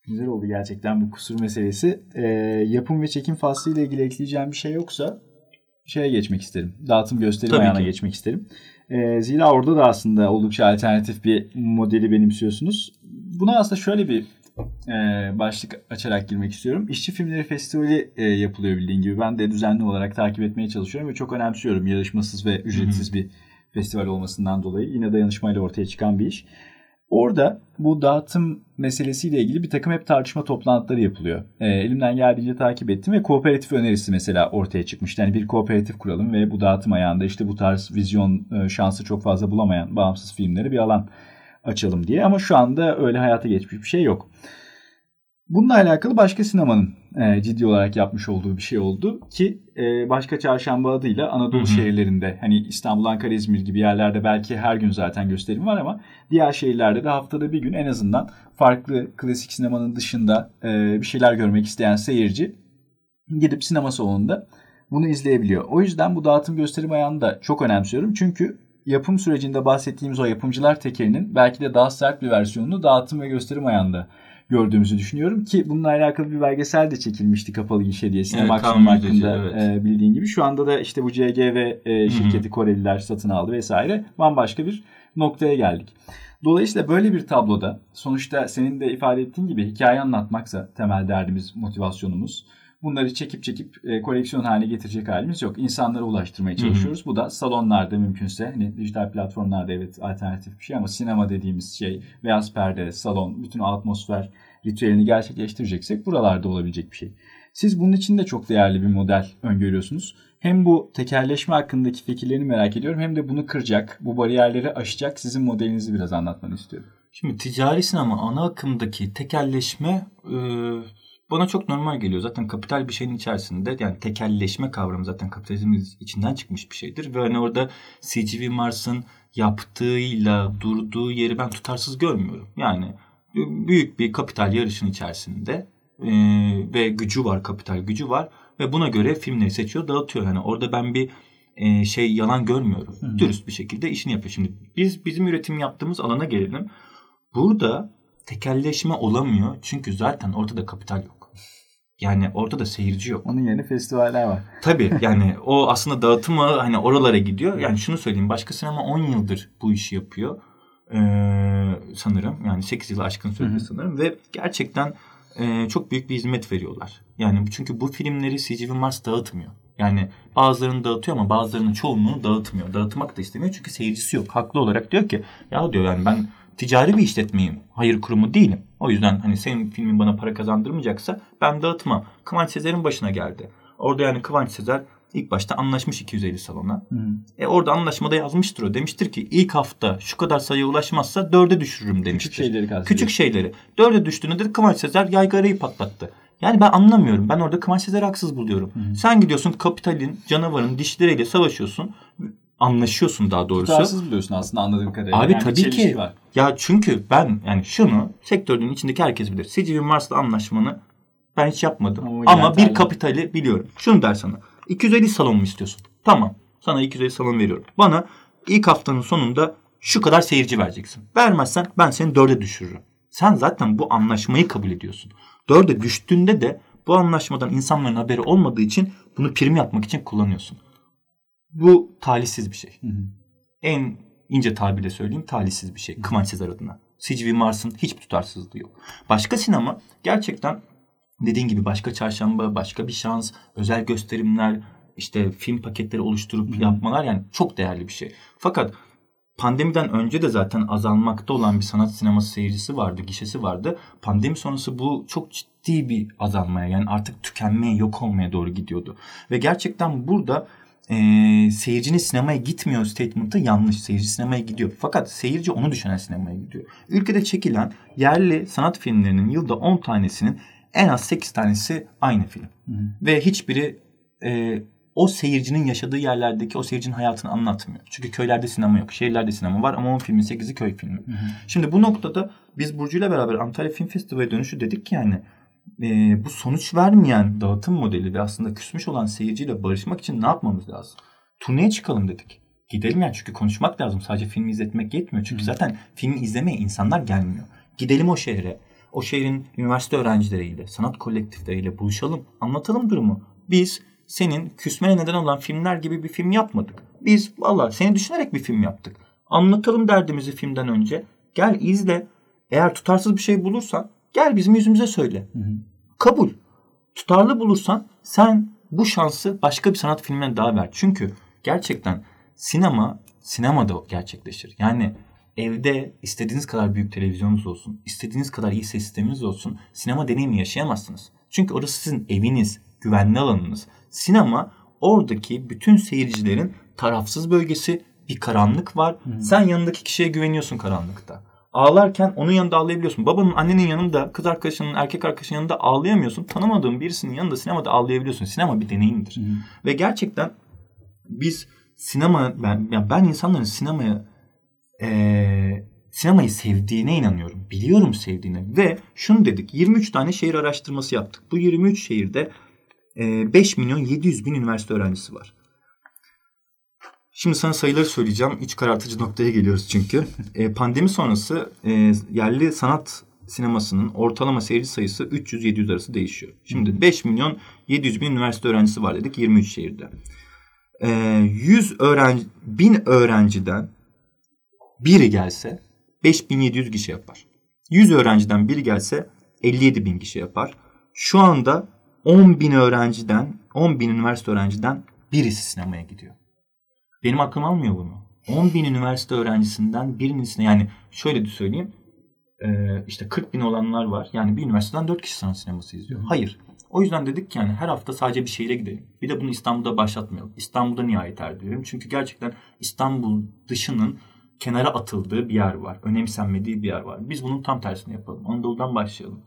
Güzel oldu gerçekten bu kusur meselesi. Ee, yapım ve çekim faslı ile ilgili ekleyeceğim bir şey yoksa şeye geçmek isterim. Dağıtım gösterim Tabii ayağına ki. geçmek isterim. Ee, zira orada da aslında oldukça alternatif bir modeli benimsiyorsunuz. Buna aslında şöyle bir e, başlık açarak girmek istiyorum. İşçi Filmleri Festivali e, yapılıyor bildiğin gibi. Ben de düzenli olarak takip etmeye çalışıyorum ve çok önemsiyorum. Yarışmasız ve ücretsiz Hı-hı. bir festival olmasından dolayı. Yine dayanışmayla ortaya çıkan bir iş. Orada bu dağıtım meselesiyle ilgili bir takım hep tartışma toplantıları yapılıyor. E, elimden geldiğince takip ettim ve kooperatif önerisi mesela ortaya çıkmıştı. Yani bir kooperatif kuralım ve bu dağıtım ayağında işte bu tarz vizyon e, şansı çok fazla bulamayan bağımsız filmlere bir alan açalım diye. Ama şu anda öyle hayata geçmiş bir şey yok. Bununla alakalı başka sinemanın e, ciddi olarak yapmış olduğu bir şey oldu ki e, başka çarşamba adıyla Anadolu Hı-hı. şehirlerinde hani İstanbul, Ankara, İzmir gibi yerlerde belki her gün zaten gösterim var ama diğer şehirlerde de haftada bir gün en azından farklı klasik sinemanın dışında e, bir şeyler görmek isteyen seyirci gidip sinema salonunda bunu izleyebiliyor. O yüzden bu dağıtım gösterim ayağını da çok önemsiyorum. Çünkü yapım sürecinde bahsettiğimiz o yapımcılar tekerinin belki de daha sert bir versiyonunu dağıtım ve gösterim ayağında gördüğümüzü düşünüyorum ki bununla alakalı bir belgesel de çekilmişti kapalı gişe diye sinema evet, hakkında evet. e, bildiğin gibi. Şu anda da işte bu CG ve e, şirketi Hı-hı. Koreliler satın aldı vesaire. Bambaşka bir noktaya geldik. Dolayısıyla böyle bir tabloda sonuçta senin de ifade ettiğin gibi hikaye anlatmaksa temel derdimiz, motivasyonumuz. Bunları çekip çekip e, koleksiyon haline getirecek halimiz yok. İnsanlara ulaştırmaya çalışıyoruz. Hı hı. Bu da salonlarda mümkünse hani dijital platformlarda evet alternatif bir şey ama sinema dediğimiz şey beyaz perde, salon, bütün atmosfer ritüelini gerçekleştireceksek buralarda olabilecek bir şey. Siz bunun için de çok değerli bir model öngörüyorsunuz. Hem bu tekerleşme hakkındaki fikirlerini merak ediyorum hem de bunu kıracak, bu bariyerleri aşacak sizin modelinizi biraz anlatmanı istiyorum. Şimdi ticari sinema ana akımdaki tekerleşme e, bana çok normal geliyor. Zaten kapital bir şeyin içerisinde yani tekelleşme kavramı zaten kapitalizmin içinden çıkmış bir şeydir. Ve hani orada CGV Mars'ın yaptığıyla durduğu yeri ben tutarsız görmüyorum. Yani büyük bir kapital yarışın içerisinde e, ve gücü var, kapital gücü var ve buna göre filmleri seçiyor, dağıtıyor. Yani orada ben bir e, şey yalan görmüyorum. Hı. Dürüst bir şekilde işini yapıyor. Şimdi biz bizim üretim yaptığımız alana gelelim. Burada tekelleşme olamıyor çünkü zaten ortada kapital yok. Yani ortada seyirci yok. Onun yerine festivaller var. Tabii <laughs> yani o aslında dağıtımı hani oralara gidiyor. Yani şunu söyleyeyim başka sinema 10 yıldır bu işi yapıyor. Ee, sanırım yani 8 yıl aşkın süredir sanırım ve gerçekten e, çok büyük bir hizmet veriyorlar. Yani çünkü bu filmleri CGV Mars dağıtmıyor. Yani bazılarını dağıtıyor ama bazılarının çoğunluğunu dağıtmıyor. Dağıtmak da istemiyor çünkü seyircisi yok. Haklı olarak diyor ki ya diyor yani ben ticari bir işletmeyim. Hayır kurumu değilim. O yüzden hani senin filmin bana para kazandırmayacaksa ben dağıtmam. Kıvanç Sezer'in başına geldi. Orada yani Kıvanç Sezer ilk başta anlaşmış 250 salona. Hı. E orada anlaşmada yazmıştır o. Demiştir ki ilk hafta şu kadar sayıya ulaşmazsa dörde düşürürüm demiştir. Küçük şeyleri kastediyor. Küçük şeyleri. Dörde düştüğünde de Kıvanç Sezer yaygarayı patlattı. Yani ben anlamıyorum. Ben orada Kıvanç Sezer'i haksız buluyorum. Hı. Sen gidiyorsun kapitalin, canavarın dişleriyle savaşıyorsun. Anlaşıyorsun daha doğrusu. Tutarsız buluyorsun aslında anladığım kadarıyla. Abi yani tabii ki. Var. Ya çünkü ben yani şunu sektörün içindeki herkes bilir. CGV Mars'la anlaşmanı ben hiç yapmadım. Ama, Ama bir kapitali biliyorum. Şunu der sana. 250 salon mu istiyorsun? Tamam. Sana 250 salon veriyorum. Bana ilk haftanın sonunda şu kadar seyirci vereceksin. Vermezsen ben seni dörde düşürürüm. Sen zaten bu anlaşmayı kabul ediyorsun. Dörde düştüğünde de bu anlaşmadan insanların haberi olmadığı için bunu prim yapmak için kullanıyorsun. Bu talihsiz bir şey. Hı hı. En ince tabirle söyleyeyim talihsiz bir şey. Kıvanç Sezer adına. CGV Mars'ın hiçbir tutarsızlığı yok. Başka sinema gerçekten dediğin gibi başka çarşamba, başka bir şans, özel gösterimler, işte film paketleri oluşturup Hı. yapmalar yani çok değerli bir şey. Fakat pandemiden önce de zaten azalmakta olan bir sanat sineması seyircisi vardı, gişesi vardı. Pandemi sonrası bu çok ciddi bir azalmaya yani artık tükenmeye, yok olmaya doğru gidiyordu. Ve gerçekten burada e, seyircinin sinemaya gitmiyor statement'ı yanlış. Seyirci sinemaya gidiyor. Fakat seyirci onu düşünen sinemaya gidiyor. Ülkede çekilen yerli sanat filmlerinin yılda 10 tanesinin en az 8 tanesi aynı film. Hı. Ve hiçbiri e, o seyircinin yaşadığı yerlerdeki o seyircinin hayatını anlatmıyor. Çünkü köylerde sinema yok. Şehirlerde sinema var ama 10 filmin 8'i köy filmi. Hı hı. Şimdi bu noktada biz Burcu ile beraber Antalya Film Festivali dönüşü dedik ki yani e, bu sonuç vermeyen dağıtım modeli ve aslında küsmüş olan seyirciyle barışmak için ne yapmamız lazım? Turneye çıkalım dedik. Gidelim yani çünkü konuşmak lazım. Sadece filmi izletmek yetmiyor. Çünkü zaten filmi izlemeye insanlar gelmiyor. Gidelim o şehre o şehrin üniversite öğrencileriyle, sanat kolektifleriyle buluşalım, anlatalım durumu. Biz senin küsmene neden olan filmler gibi bir film yapmadık. Biz valla seni düşünerek bir film yaptık. Anlatalım derdimizi filmden önce. Gel izle. Eğer tutarsız bir şey bulursan gel bizim yüzümüze söyle. Hı hı. Kabul. Tutarlı bulursan sen bu şansı başka bir sanat filmine daha ver. Çünkü gerçekten sinema sinemada gerçekleşir. Yani evde istediğiniz kadar büyük televizyonunuz olsun, istediğiniz kadar iyi ses sisteminiz olsun sinema deneyimi yaşayamazsınız. Çünkü orası sizin eviniz, güvenli alanınız. Sinema oradaki bütün seyircilerin tarafsız bölgesi, bir karanlık var. Hmm. Sen yanındaki kişiye güveniyorsun karanlıkta. Ağlarken onun yanında ağlayabiliyorsun. Babanın, annenin yanında, kız arkadaşının, erkek arkadaşının yanında ağlayamıyorsun. Tanımadığın birisinin yanında sinemada ağlayabiliyorsun. Sinema bir deneyimdir. Hmm. Ve gerçekten biz sinema ben yani ben insanların sinemaya e, sinemayı sevdiğine inanıyorum. Biliyorum sevdiğine. Ve şunu dedik. 23 tane şehir araştırması yaptık. Bu 23 şehirde e, 5 milyon 700 bin üniversite öğrencisi var. Şimdi sana sayıları söyleyeceğim. İç karartıcı noktaya geliyoruz çünkü. E, pandemi sonrası e, yerli sanat sinemasının ortalama seyirci sayısı 300-700 arası değişiyor. Şimdi 5 milyon 700 bin üniversite öğrencisi var dedik 23 şehirde. E, 100 öğrenci, 1000 öğrenciden biri gelse 5700 kişi yapar. 100 öğrenciden biri gelse 57 bin kişi yapar. Şu anda 10 bin öğrenciden, 10 bin üniversite öğrenciden birisi sinemaya gidiyor. Benim aklım almıyor bunu. 10 bin üniversite öğrencisinden birisine yani şöyle de söyleyeyim. işte 40 bin olanlar var. Yani bir üniversiteden 4 kişi sanat sineması izliyor. Hayır. O yüzden dedik ki yani her hafta sadece bir şehire gidelim. Bir de bunu İstanbul'da başlatmayalım. İstanbul'da nihayet erdirelim. Çünkü gerçekten İstanbul dışının kenara atıldığı bir yer var. Önemsenmediği bir yer var. Biz bunun tam tersini yapalım. Anadolu'dan başlayalım.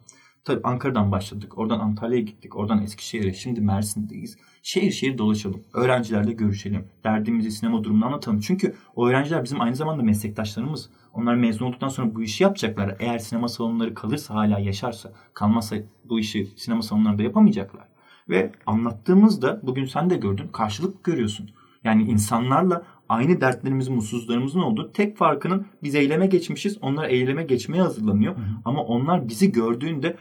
Tabii Ankara'dan başladık. Oradan Antalya'ya gittik. Oradan Eskişehir'e. Şimdi Mersin'deyiz. Şehir şehir dolaşalım. Öğrencilerle görüşelim. Derdimizi sinema durumunu anlatalım. Çünkü o öğrenciler bizim aynı zamanda meslektaşlarımız. Onlar mezun olduktan sonra bu işi yapacaklar. Eğer sinema salonları kalırsa hala yaşarsa, kalmazsa bu işi sinema salonlarında yapamayacaklar. Ve anlattığımızda bugün sen de gördün karşılık görüyorsun. Yani insanlarla aynı dertlerimizin, mutsuzlarımızın olduğu tek farkının biz eyleme geçmişiz. Onlar eyleme geçmeye hazırlanıyor. Hı hı. Ama onlar bizi gördüğünde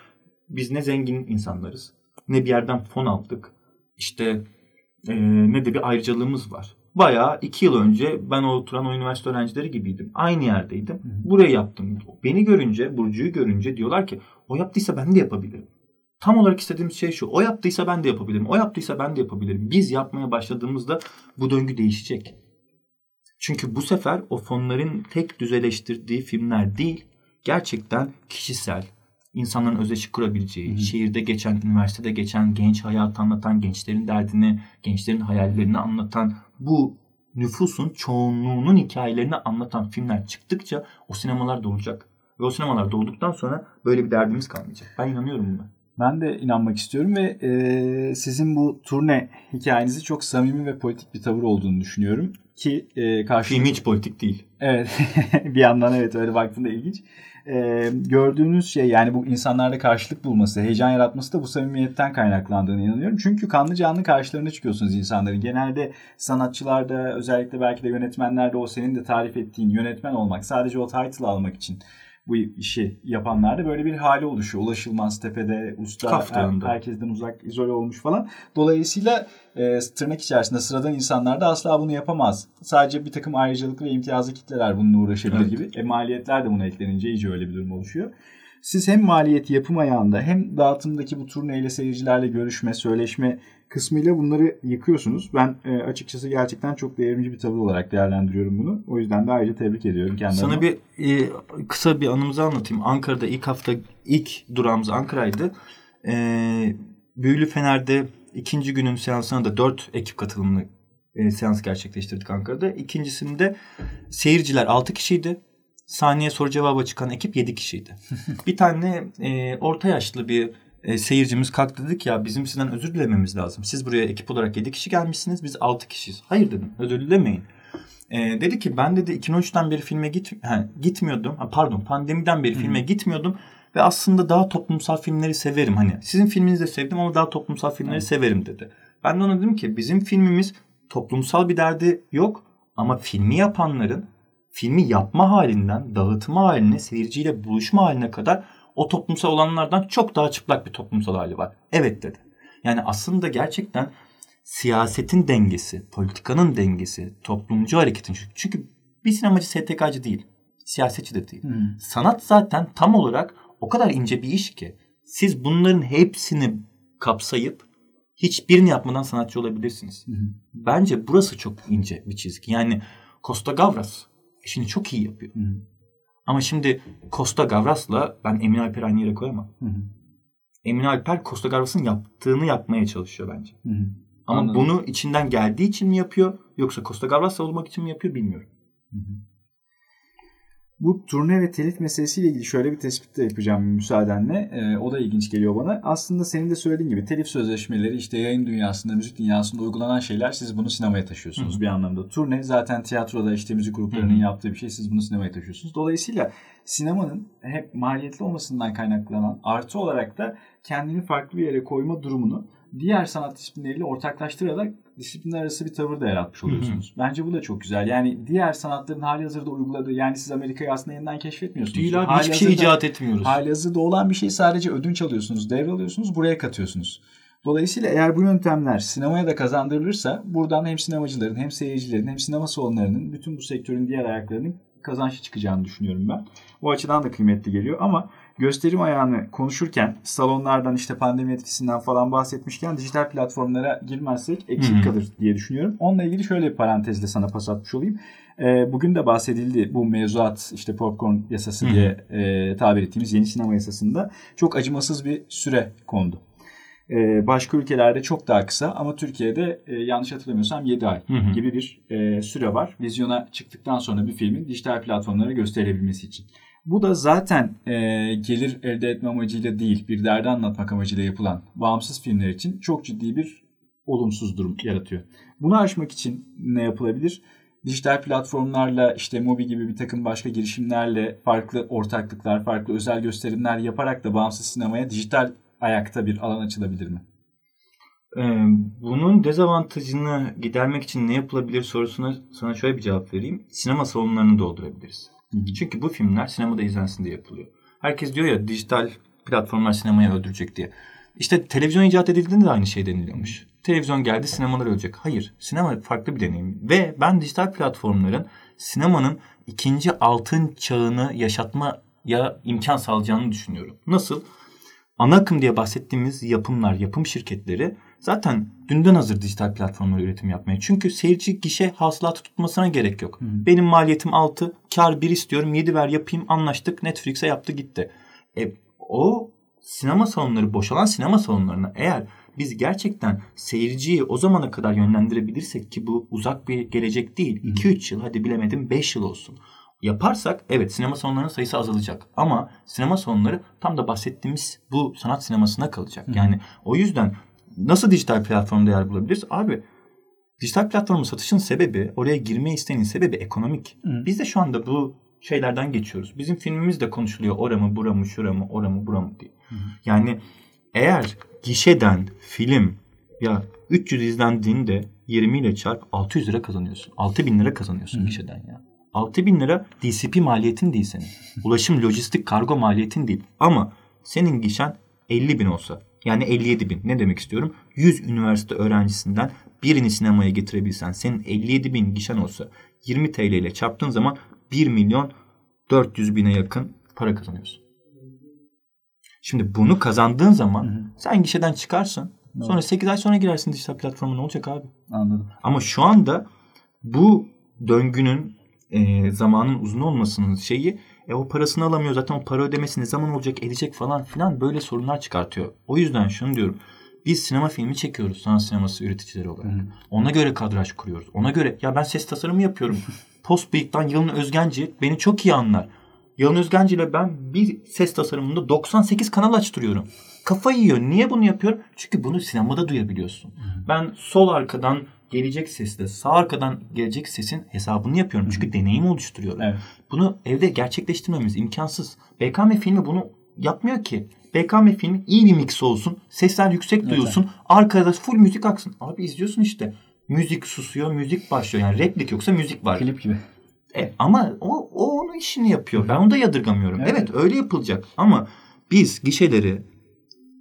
biz ne zengin insanlarız. Ne bir yerden fon aldık. İşte e, ne de bir ayrıcalığımız var. Bayağı iki yıl önce ben o oturan o üniversite öğrencileri gibiydim. Aynı yerdeydim. Burayı yaptım. Beni görünce, Burcu'yu görünce diyorlar ki o yaptıysa ben de yapabilirim. Tam olarak istediğimiz şey şu. O yaptıysa ben de yapabilirim. O yaptıysa ben de yapabilirim. Biz yapmaya başladığımızda bu döngü değişecek. Çünkü bu sefer o fonların tek düzeleştirdiği filmler değil, gerçekten kişisel, insanların özdeşik kurabileceği, Hı. şehirde geçen, üniversitede geçen, genç hayatı anlatan, gençlerin derdini, gençlerin hayallerini anlatan, bu nüfusun çoğunluğunun hikayelerini anlatan filmler çıktıkça o sinemalar dolacak. Ve o sinemalar dolduktan sonra böyle bir derdimiz kalmayacak. Ben inanıyorum buna. Ben de inanmak istiyorum ve e, sizin bu turne hikayenizi çok samimi ve politik bir tavır olduğunu düşünüyorum ki e, karşılıklı... Film hiç politik değil. Evet <laughs> bir yandan evet öyle baktığında ilginç. E, gördüğünüz şey yani bu insanlarda karşılık bulması, heyecan yaratması da bu samimiyetten kaynaklandığını inanıyorum. Çünkü kanlı canlı karşılarına çıkıyorsunuz insanların. Genelde sanatçılarda özellikle belki de yönetmenlerde o senin de tarif ettiğin yönetmen olmak sadece o title almak için bu işi yapanlarda böyle bir hali oluşuyor. Ulaşılmaz tepede, usta her, herkesten uzak, izole olmuş falan. Dolayısıyla e, tırnak içerisinde sıradan insanlar da asla bunu yapamaz. Sadece bir takım ayrıcalıklı ve imtiyazlı kitleler bununla uğraşabilir evet. gibi. E, maliyetler de buna eklenince iyice öyle bir durum oluşuyor. Siz hem maliyeti yapım ayağında hem dağıtımdaki bu turneyle seyircilerle görüşme, söyleşme kısmıyla bunları yıkıyorsunuz. Ben e, açıkçası gerçekten çok devrimci bir tavır olarak değerlendiriyorum bunu. O yüzden de ayrıca tebrik ediyorum kendime. Sana bir e, kısa bir anımızı anlatayım. Ankara'da ilk hafta ilk durağımız Ankara'ydı. E, Büyülü Fener'de ikinci günün seansına da dört ekip katılımlı e, seans gerçekleştirdik Ankara'da. İkincisinde seyirciler altı kişiydi. Saniye soru cevaba çıkan ekip yedi kişiydi. <laughs> bir tane e, orta yaşlı bir e, seyircimiz kalktı dedik ya bizim sizden özür dilememiz lazım. Siz buraya ekip olarak 7 kişi gelmişsiniz biz 6 kişiyiz. Hayır dedim özür dilemeyin. E, dedi ki ben dedi 2013'ten beri filme git, ha, gitmiyordum. Ha, pardon pandemiden beri Hı-hı. filme gitmiyordum. Ve aslında daha toplumsal filmleri severim. Hani sizin filminizi de sevdim ama daha toplumsal filmleri Hı-hı. severim dedi. Ben de ona dedim ki bizim filmimiz toplumsal bir derdi yok. Ama filmi yapanların filmi yapma halinden dağıtma haline, seyirciyle buluşma haline kadar o toplumsal olanlardan çok daha çıplak bir toplumsal hali var. Evet dedi. Yani aslında gerçekten siyasetin dengesi, politikanın dengesi, toplumcu hareketin çünkü bir sinemacı STK'cı değil, siyasetçi de değil. Hmm. Sanat zaten tam olarak o kadar ince bir iş ki siz bunların hepsini kapsayıp hiçbirini yapmadan sanatçı olabilirsiniz. Hı Bence burası çok ince bir çizgi. Yani Costa Gavras işini çok iyi yapıyor. Hı ama şimdi Costa Gavras'la ben Emin Alper aynı yere koyamam. Hı hı. Emin Alper Costa Gavras'ın yaptığını yapmaya çalışıyor bence. Hı hı. Ama Anladım. bunu içinden geldiği için mi yapıyor yoksa Costa Gavras olmak için mi yapıyor bilmiyorum. Hı hı. Bu turne ve telif meselesiyle ilgili şöyle bir tespit de yapacağım müsaadenle. Ee, o da ilginç geliyor bana. Aslında senin de söylediğin gibi telif sözleşmeleri işte yayın dünyasında, müzik dünyasında uygulanan şeyler siz bunu sinemaya taşıyorsunuz Hı-hı. bir anlamda. Turne zaten tiyatroda işte müzik gruplarının Hı-hı. yaptığı bir şey siz bunu sinemaya taşıyorsunuz. Dolayısıyla sinemanın hep maliyetli olmasından kaynaklanan artı olarak da kendini farklı bir yere koyma durumunu diğer sanat disiplinleriyle ortaklaştırarak disiplinler arası bir tavır da yaratmış oluyorsunuz. Hı hı. Bence bu da çok güzel. Yani diğer sanatların hali hazırda uyguladığı yani siz Amerika'yı aslında yeniden keşfetmiyorsunuz. Değil abi hali hiçbir şey icat etmiyoruz. Hali hazırda olan bir şey sadece ödünç alıyorsunuz, devralıyorsunuz, buraya katıyorsunuz. Dolayısıyla eğer bu yöntemler sinemaya da kazandırılırsa buradan hem sinemacıların hem seyircilerin hem sinema salonlarının bütün bu sektörün diğer ayaklarının kazançlı çıkacağını düşünüyorum ben. O açıdan da kıymetli geliyor ama gösterim ayağını konuşurken salonlardan işte pandemi etkisinden falan bahsetmişken dijital platformlara girmezsek eksik kalır diye düşünüyorum. Onunla ilgili şöyle bir parantezle sana pas atmış olayım. E, bugün de bahsedildi bu mevzuat işte popcorn yasası diye e, tabir ettiğimiz yeni sinema yasasında çok acımasız bir süre kondu. Ee, başka ülkelerde çok daha kısa ama Türkiye'de e, yanlış hatırlamıyorsam 7 ay hı gibi bir e, süre var. Vizyona çıktıktan sonra bir filmin dijital platformlara gösterilebilmesi için. Bu da zaten e, gelir elde etme amacıyla değil, bir derdi anlatmak amacıyla yapılan bağımsız filmler için çok ciddi bir olumsuz durum yaratıyor. Bunu aşmak için ne yapılabilir? Dijital platformlarla işte Mobi gibi bir takım başka girişimlerle farklı ortaklıklar, farklı özel gösterimler yaparak da bağımsız sinemaya dijital ayakta bir alan açılabilir mi? Ee, bunun dezavantajını gidermek için ne yapılabilir sorusuna sana şöyle bir cevap vereyim. Sinema salonlarını doldurabiliriz. Çünkü bu filmler sinemada izlensin diye yapılıyor. Herkes diyor ya dijital platformlar sinemayı öldürecek diye. İşte televizyon icat edildiğinde de aynı şey deniliyormuş. Televizyon geldi sinemalar ölecek. Hayır sinema farklı bir deneyim. Ve ben dijital platformların sinemanın ikinci altın çağını yaşatmaya imkan sağlayacağını düşünüyorum. Nasıl? Ana akım diye bahsettiğimiz yapımlar, yapım şirketleri zaten dünden hazır dijital platformlara üretim yapmaya. Çünkü seyirci gişe hasılatı tutmasına gerek yok. Hı. Benim maliyetim 6, kar 1 istiyorum, 7 ver yapayım anlaştık. Netflix'e yaptı gitti. E, o sinema salonları, boşalan sinema salonlarına eğer biz gerçekten seyirciyi o zamana kadar yönlendirebilirsek ki bu uzak bir gelecek değil. 2-3 yıl hadi bilemedim 5 yıl olsun. Yaparsak evet sinema salonlarının sayısı azalacak. Ama sinema salonları tam da bahsettiğimiz bu sanat sinemasına kalacak. Hı. Yani o yüzden nasıl dijital platformda yer bulabiliriz? Abi dijital platformun satışın sebebi, oraya girme isteğinin sebebi ekonomik. Hı. Biz de şu anda bu şeylerden geçiyoruz. Bizim filmimiz de konuşuluyor. Ora mı, bura mı, şura mı, ora mı, bura mı diye. Hı. Yani eğer gişeden film ya 300 izlendiğinde 20 ile çarp 600 lira kazanıyorsun. 6000 lira kazanıyorsun Hı. gişeden ya. 6 bin lira DCP maliyetin değil senin. Ulaşım, lojistik, kargo maliyetin değil. Ama senin gişen 50 bin olsa yani 57 bin ne demek istiyorum? 100 üniversite öğrencisinden birini sinemaya getirebilsen senin 57 bin gişen olsa 20 TL ile çarptığın zaman 1 milyon 400 bine yakın para kazanıyorsun. Şimdi bunu kazandığın zaman hı hı. sen gişeden çıkarsın. Evet. Sonra 8 ay sonra girersin dijital platforma ne olacak abi? Anladım. Ama şu anda bu döngünün e, zamanın uzun olmasının şeyi e, o parasını alamıyor zaten o para ödemesi ne zaman olacak edecek falan filan böyle sorunlar çıkartıyor. O yüzden şunu diyorum. Biz sinema filmi çekiyoruz sanat sineması üreticileri olarak. Hı. Ona göre kadraj kuruyoruz. Ona göre ya ben ses tasarımı yapıyorum. <laughs> Post Bıyık'tan Yalın Özgenci beni çok iyi anlar. Yalın Özgenci ile ben bir ses tasarımında 98 kanal açtırıyorum. Kafa yiyor. Niye bunu yapıyorum? Çünkü bunu sinemada duyabiliyorsun. Hı. Ben sol arkadan gelecek sesle sağ arkadan gelecek sesin hesabını yapıyorum. Çünkü Hı-hı. deneyim oluşturuyorum. Evet. Bunu evde gerçekleştirmemiz imkansız. BKM filmi bunu yapmıyor ki. BKM filmi iyi bir mix olsun. Sesler yüksek duyulsun. Evet. Arkada full müzik aksın. Abi izliyorsun işte. Müzik susuyor, müzik başlıyor. Yani replik yoksa müzik var. Klip gibi. E, ama o, o onun işini yapıyor. Ben onu da yadırgamıyorum. Evet. evet öyle yapılacak. Ama biz gişeleri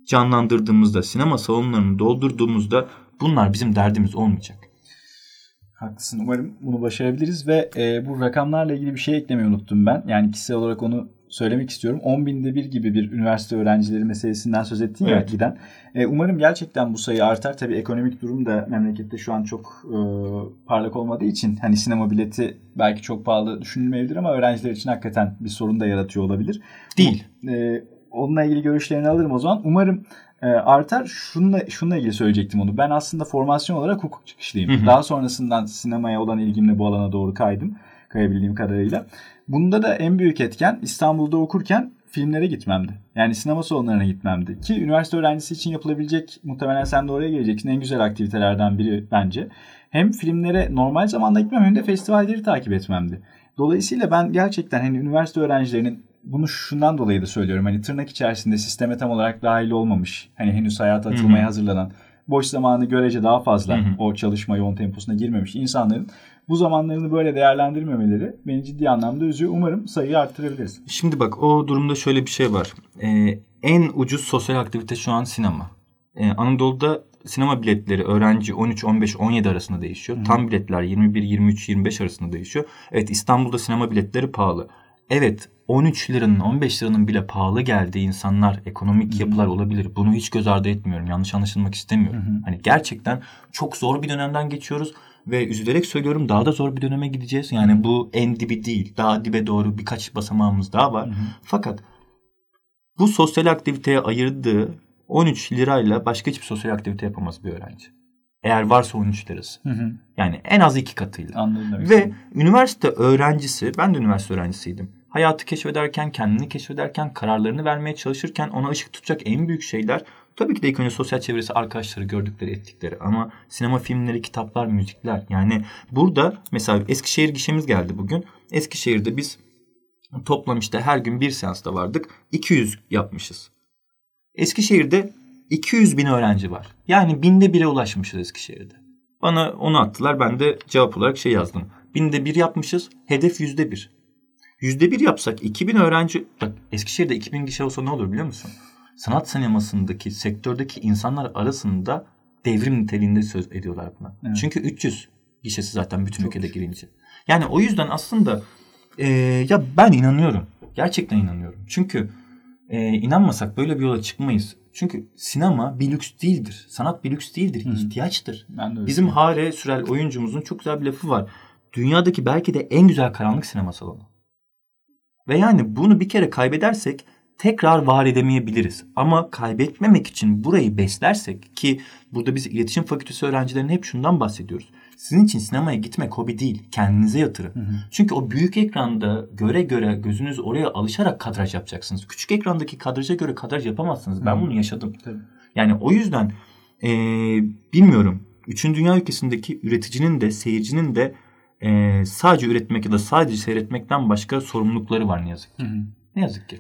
canlandırdığımızda, sinema salonlarını doldurduğumuzda bunlar bizim derdimiz olmayacak. Haklısın. Umarım bunu başarabiliriz ve e, bu rakamlarla ilgili bir şey eklemeyi unuttum ben. Yani kişisel olarak onu söylemek istiyorum. 10 binde bir gibi bir üniversite öğrencileri meselesinden söz ettin evet. ya giden. E, umarım gerçekten bu sayı artar. Tabii ekonomik durum da memlekette şu an çok e, parlak olmadığı için hani sinema bileti belki çok pahalı düşünülmeyebilir ama öğrenciler için hakikaten bir sorun da yaratıyor olabilir. Değil. E, onunla ilgili görüşlerini alırım o zaman. Umarım e, artar. Şununla, şununla ilgili söyleyecektim onu. Ben aslında formasyon olarak hukuk çıkışlıyım. Hı hı. Daha sonrasından sinemaya olan ilgimle bu alana doğru kaydım. Kayabildiğim kadarıyla. Bunda da en büyük etken İstanbul'da okurken filmlere gitmemdi. Yani sinema salonlarına gitmemdi. Ki üniversite öğrencisi için yapılabilecek muhtemelen sen de oraya geleceksin en güzel aktivitelerden biri bence. Hem filmlere normal zamanda gitmem hem de festivalleri takip etmemdi. Dolayısıyla ben gerçekten hani üniversite öğrencilerinin bunu şundan dolayı da söylüyorum. Hani tırnak içerisinde sisteme tam olarak dahil olmamış. Hani henüz hayata atılmaya Hı-hı. hazırlanan boş zamanı görece daha fazla Hı-hı. o çalışma yoğun temposuna girmemiş insanların bu zamanlarını böyle değerlendirmemeleri beni ciddi anlamda üzüyor. Umarım sayıyı arttırabiliriz. Şimdi bak o durumda şöyle bir şey var. Ee, en ucuz sosyal aktivite şu an sinema. Ee, Anadolu'da sinema biletleri öğrenci 13, 15, 17 arasında değişiyor. Hı. Tam biletler 21, 23, 25 arasında değişiyor. Evet İstanbul'da sinema biletleri pahalı. Evet 13 liranın 15 liranın bile pahalı geldiği insanlar ekonomik yapılar olabilir. Bunu hiç göz ardı etmiyorum. Yanlış anlaşılmak istemiyorum. Hı-hı. Hani gerçekten çok zor bir dönemden geçiyoruz ve üzülerek söylüyorum daha da zor bir döneme gideceğiz. Yani bu en dibi değil. Daha dibe doğru birkaç basamağımız daha var. Hı-hı. Fakat bu sosyal aktiviteye ayırdığı 13 lirayla başka hiçbir sosyal aktivite yapamaz bir öğrenci. Eğer varsa 13 lirası. Hı hı. Yani en az iki katıyla. Anladım. Ve üniversite öğrencisi, ben de üniversite öğrencisiydim hayatı keşfederken, kendini keşfederken, kararlarını vermeye çalışırken ona ışık tutacak en büyük şeyler tabii ki de ilk önce sosyal çevresi, arkadaşları, gördükleri, ettikleri ama sinema filmleri, kitaplar, müzikler. Yani burada mesela Eskişehir gişemiz geldi bugün. Eskişehir'de biz toplam işte her gün bir seansta vardık. 200 yapmışız. Eskişehir'de 200 bin öğrenci var. Yani binde bire ulaşmışız Eskişehir'de. Bana onu attılar. Ben de cevap olarak şey yazdım. Binde bir yapmışız. Hedef yüzde bir. Yüzde bir yapsak 2000 öğrenci... Bak Eskişehir'de 2000 kişi olsa ne olur biliyor musun? Sanat sinemasındaki, sektördeki insanlar arasında devrim niteliğinde söz ediyorlar buna. Evet. Çünkü 300 gişesi zaten bütün Çok ülkede girince. Yani o yüzden aslında e, ya ben inanıyorum. Gerçekten inanıyorum. Çünkü e, inanmasak böyle bir yola çıkmayız. Çünkü sinema bir lüks değildir. Sanat bir lüks değildir. Hı. ihtiyaçtır. Ben de Bizim Hare Sürel oyuncumuzun çok güzel bir lafı var. Dünyadaki belki de en güzel karanlık sinema salonu. Ve yani bunu bir kere kaybedersek tekrar var edemeyebiliriz. Ama kaybetmemek için burayı beslersek ki burada biz iletişim fakültesi öğrencilerine hep şundan bahsediyoruz. Sizin için sinemaya gitmek hobi değil. Kendinize yatırın. Hı hı. Çünkü o büyük ekranda göre göre gözünüz oraya alışarak kadraj yapacaksınız. Küçük ekrandaki kadraja göre kadraj yapamazsınız. Ben hı. bunu yaşadım. Tabii. Yani o yüzden ee, bilmiyorum. Üçüncü dünya ülkesindeki üreticinin de seyircinin de e, sadece üretmek ya da sadece seyretmekten başka sorumlulukları var ne yazık ki. Hı hı. Ne yazık ki.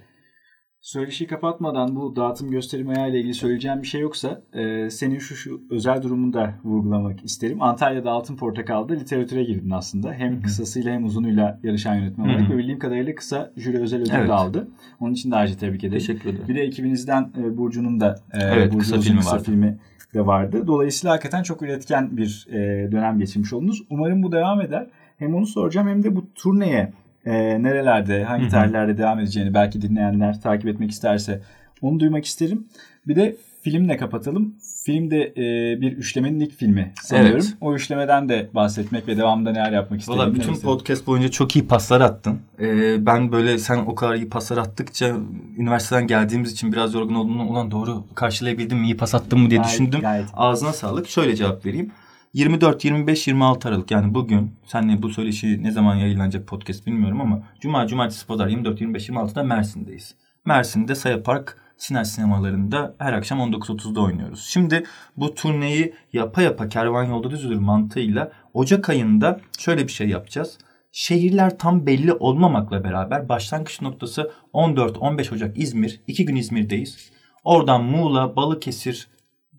Söyleşiyi kapatmadan bu dağıtım gösterim ayağı ile ilgili söyleyeceğim bir şey yoksa e, senin şu şu özel durumunu da vurgulamak isterim. Antalya'da Altın Portakal'da literatüre girdin aslında. Hem Hı-hı. kısasıyla hem uzunuyla yarışan yönetmen olarak Hı-hı. ve bildiğim kadarıyla kısa jüri özel ödül evet. aldı. Onun için de ayrıca tebrik ederim. Teşekkür ederim. Bir de ekibinizden e, Burcu'nun da e, evet, Burcu kısa, filmi, kısa vardı. filmi de vardı. Dolayısıyla hakikaten çok üretken bir e, dönem geçirmiş oldunuz. Umarım bu devam eder. Hem onu soracağım hem de bu turneye e, nerelerde, hangi tarihlerde devam edeceğini belki dinleyenler takip etmek isterse onu duymak isterim. Bir de filmle kapatalım. Film de e, bir üçlemenin ilk filmi sanıyorum. Evet. O üçlemeden de bahsetmek ve devamında neler yapmak isterim. Valla bütün podcast boyunca çok iyi paslar attın. Ee, ben böyle sen o kadar iyi paslar attıkça üniversiteden geldiğimiz için biraz yorgun olduğumdan ulan doğru karşılayabildim mi, iyi pas attım mı diye gayet, düşündüm. Gayet. Ağzına sağlık. Şöyle cevap vereyim. 24, 25, 26 Aralık yani bugün senle bu söyleşi ne zaman yayınlanacak podcast bilmiyorum ama Cuma, Cumartesi, Pazar 24, 25, 26'da Mersin'deyiz. Mersin'de Saya Park Siner sinemalarında her akşam 19.30'da oynuyoruz. Şimdi bu turneyi yapa yapa kervan yolda düzülür mantığıyla Ocak ayında şöyle bir şey yapacağız. Şehirler tam belli olmamakla beraber başlangıç noktası 14-15 Ocak İzmir. iki gün İzmir'deyiz. Oradan Muğla, Balıkesir,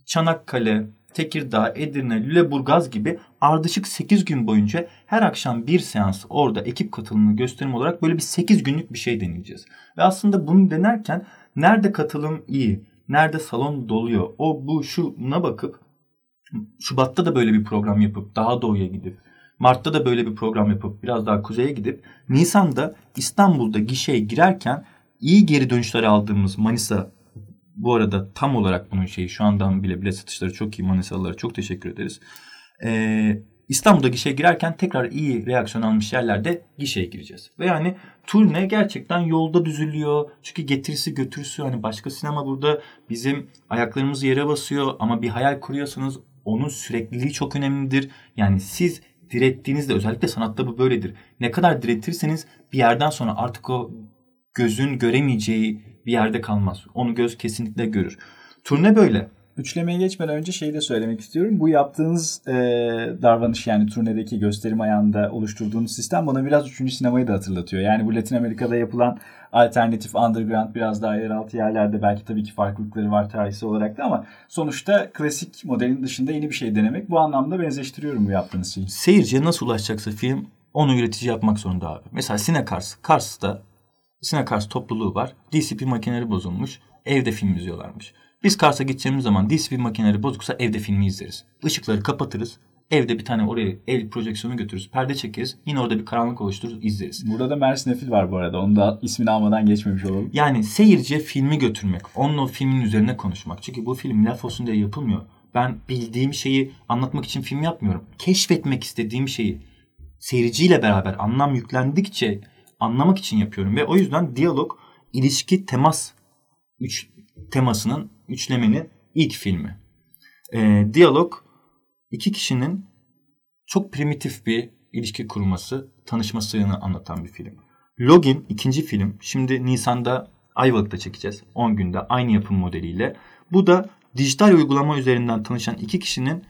Çanakkale, Tekirdağ, Edirne, Lüleburgaz gibi ardışık 8 gün boyunca her akşam bir seans orada ekip katılımını gösterim olarak böyle bir 8 günlük bir şey deneyeceğiz. Ve aslında bunu denerken nerede katılım iyi, nerede salon doluyor, o bu şuna bakıp Şubat'ta da böyle bir program yapıp daha doğuya gidip Mart'ta da böyle bir program yapıp biraz daha kuzeye gidip Nisan'da İstanbul'da gişeye girerken iyi geri dönüşler aldığımız Manisa bu arada tam olarak bunun şeyi şu andan bile bile satışları çok iyi Manisalılara çok teşekkür ederiz. Ee, İstanbul'da gişeye girerken tekrar iyi reaksiyon almış yerlerde gişeye gireceğiz. Ve yani turne gerçekten yolda düzülüyor. Çünkü getirisi götürüsü hani başka sinema burada bizim ayaklarımız yere basıyor ama bir hayal kuruyorsanız onun sürekliliği çok önemlidir. Yani siz direttiğinizde özellikle sanatta bu böyledir. Ne kadar diretirseniz bir yerden sonra artık o gözün göremeyeceği bir yerde kalmaz. Onu göz kesinlikle görür. Turne böyle. Üçlemeye geçmeden önce şeyi de söylemek istiyorum. Bu yaptığınız e, davranış yani turnedeki gösterim ayağında oluşturduğunuz sistem bana biraz üçüncü sinemayı da hatırlatıyor. Yani bu Latin Amerika'da yapılan alternatif underground biraz daha yeraltı yerlerde belki tabii ki farklılıkları var tarihsel olarak da ama sonuçta klasik modelin dışında yeni bir şey denemek bu anlamda benzeştiriyorum bu yaptığınız şeyi. Seyirciye nasıl ulaşacaksa film onu üretici yapmak zorunda abi. Mesela Sinekars, Kars'ta Sinekars topluluğu var. DCP makineleri bozulmuş. Evde film izliyorlarmış. Biz Kars'a gideceğimiz zaman DCP makineleri bozuksa evde filmi izleriz. Işıkları kapatırız. Evde bir tane oraya el projeksiyonu götürürüz. Perde çekeriz. Yine orada bir karanlık oluştururuz. izleriz. Burada da Mersin Efil var bu arada. Onu da ismini almadan geçmemiş olalım. Yani seyirciye filmi götürmek. Onun o filmin üzerine konuşmak. Çünkü bu film laf olsun diye yapılmıyor. Ben bildiğim şeyi anlatmak için film yapmıyorum. Keşfetmek istediğim şeyi seyirciyle beraber anlam yüklendikçe anlamak için yapıyorum ve o yüzden diyalog ilişki temas üç temasının üçlemenin ilk filmi. E, diyalog iki kişinin çok primitif bir ilişki kurması, tanışmasını anlatan bir film. Login ikinci film. Şimdi Nisan'da Ayvalık'ta çekeceğiz. 10 günde aynı yapım modeliyle. Bu da dijital uygulama üzerinden tanışan iki kişinin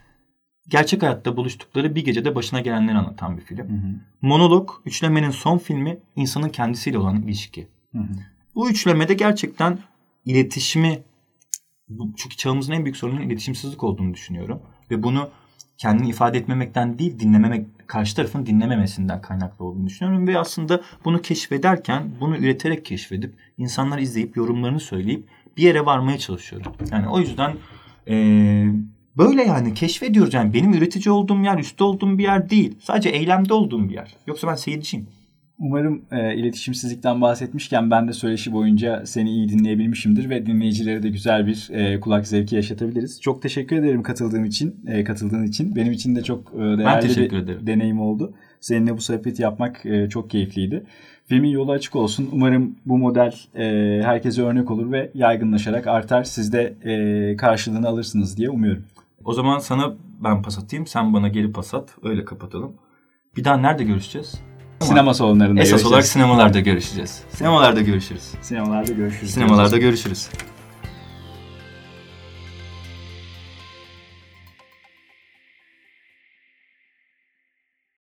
gerçek hayatta buluştukları bir gecede başına gelenleri anlatan bir film. Hı hı. Monolog, üçlemenin son filmi insanın kendisiyle olan ilişki. Hı hı. Bu üçlemede gerçekten iletişimi, çünkü çağımızın en büyük sorunun iletişimsizlik olduğunu düşünüyorum. Ve bunu kendini ifade etmemekten değil, dinlememek, karşı tarafın dinlememesinden kaynaklı olduğunu düşünüyorum. Ve aslında bunu keşfederken, bunu üreterek keşfedip, insanlar izleyip, yorumlarını söyleyip bir yere varmaya çalışıyorum. Yani o yüzden eee, böyle yani keşfediyoruz. Yani benim üretici olduğum yer, üstte olduğum bir yer değil. Sadece eylemde olduğum bir yer. Yoksa ben seyirciyim. Umarım e, iletişimsizlikten bahsetmişken ben de söyleşi boyunca seni iyi dinleyebilmişimdir ve dinleyicilere de güzel bir e, kulak zevki yaşatabiliriz. Çok teşekkür ederim katıldığım için, e, katıldığın için. Benim için de çok e, değerli bir ederim. deneyim oldu. Seninle bu sohbeti yapmak e, çok keyifliydi. Filmin yolu açık olsun. Umarım bu model e, herkese örnek olur ve yaygınlaşarak artar. Siz de e, karşılığını alırsınız diye umuyorum. O zaman sana ben pas atayım. Sen bana geri pas at. Öyle kapatalım. Bir daha nerede görüşeceğiz? Sinema salonlarında Esas görüşeceğiz. olarak sinemalarda görüşeceğiz. Sinemalarda görüşürüz. Sinemalarda görüşürüz. Sinemalarda görüşürüz.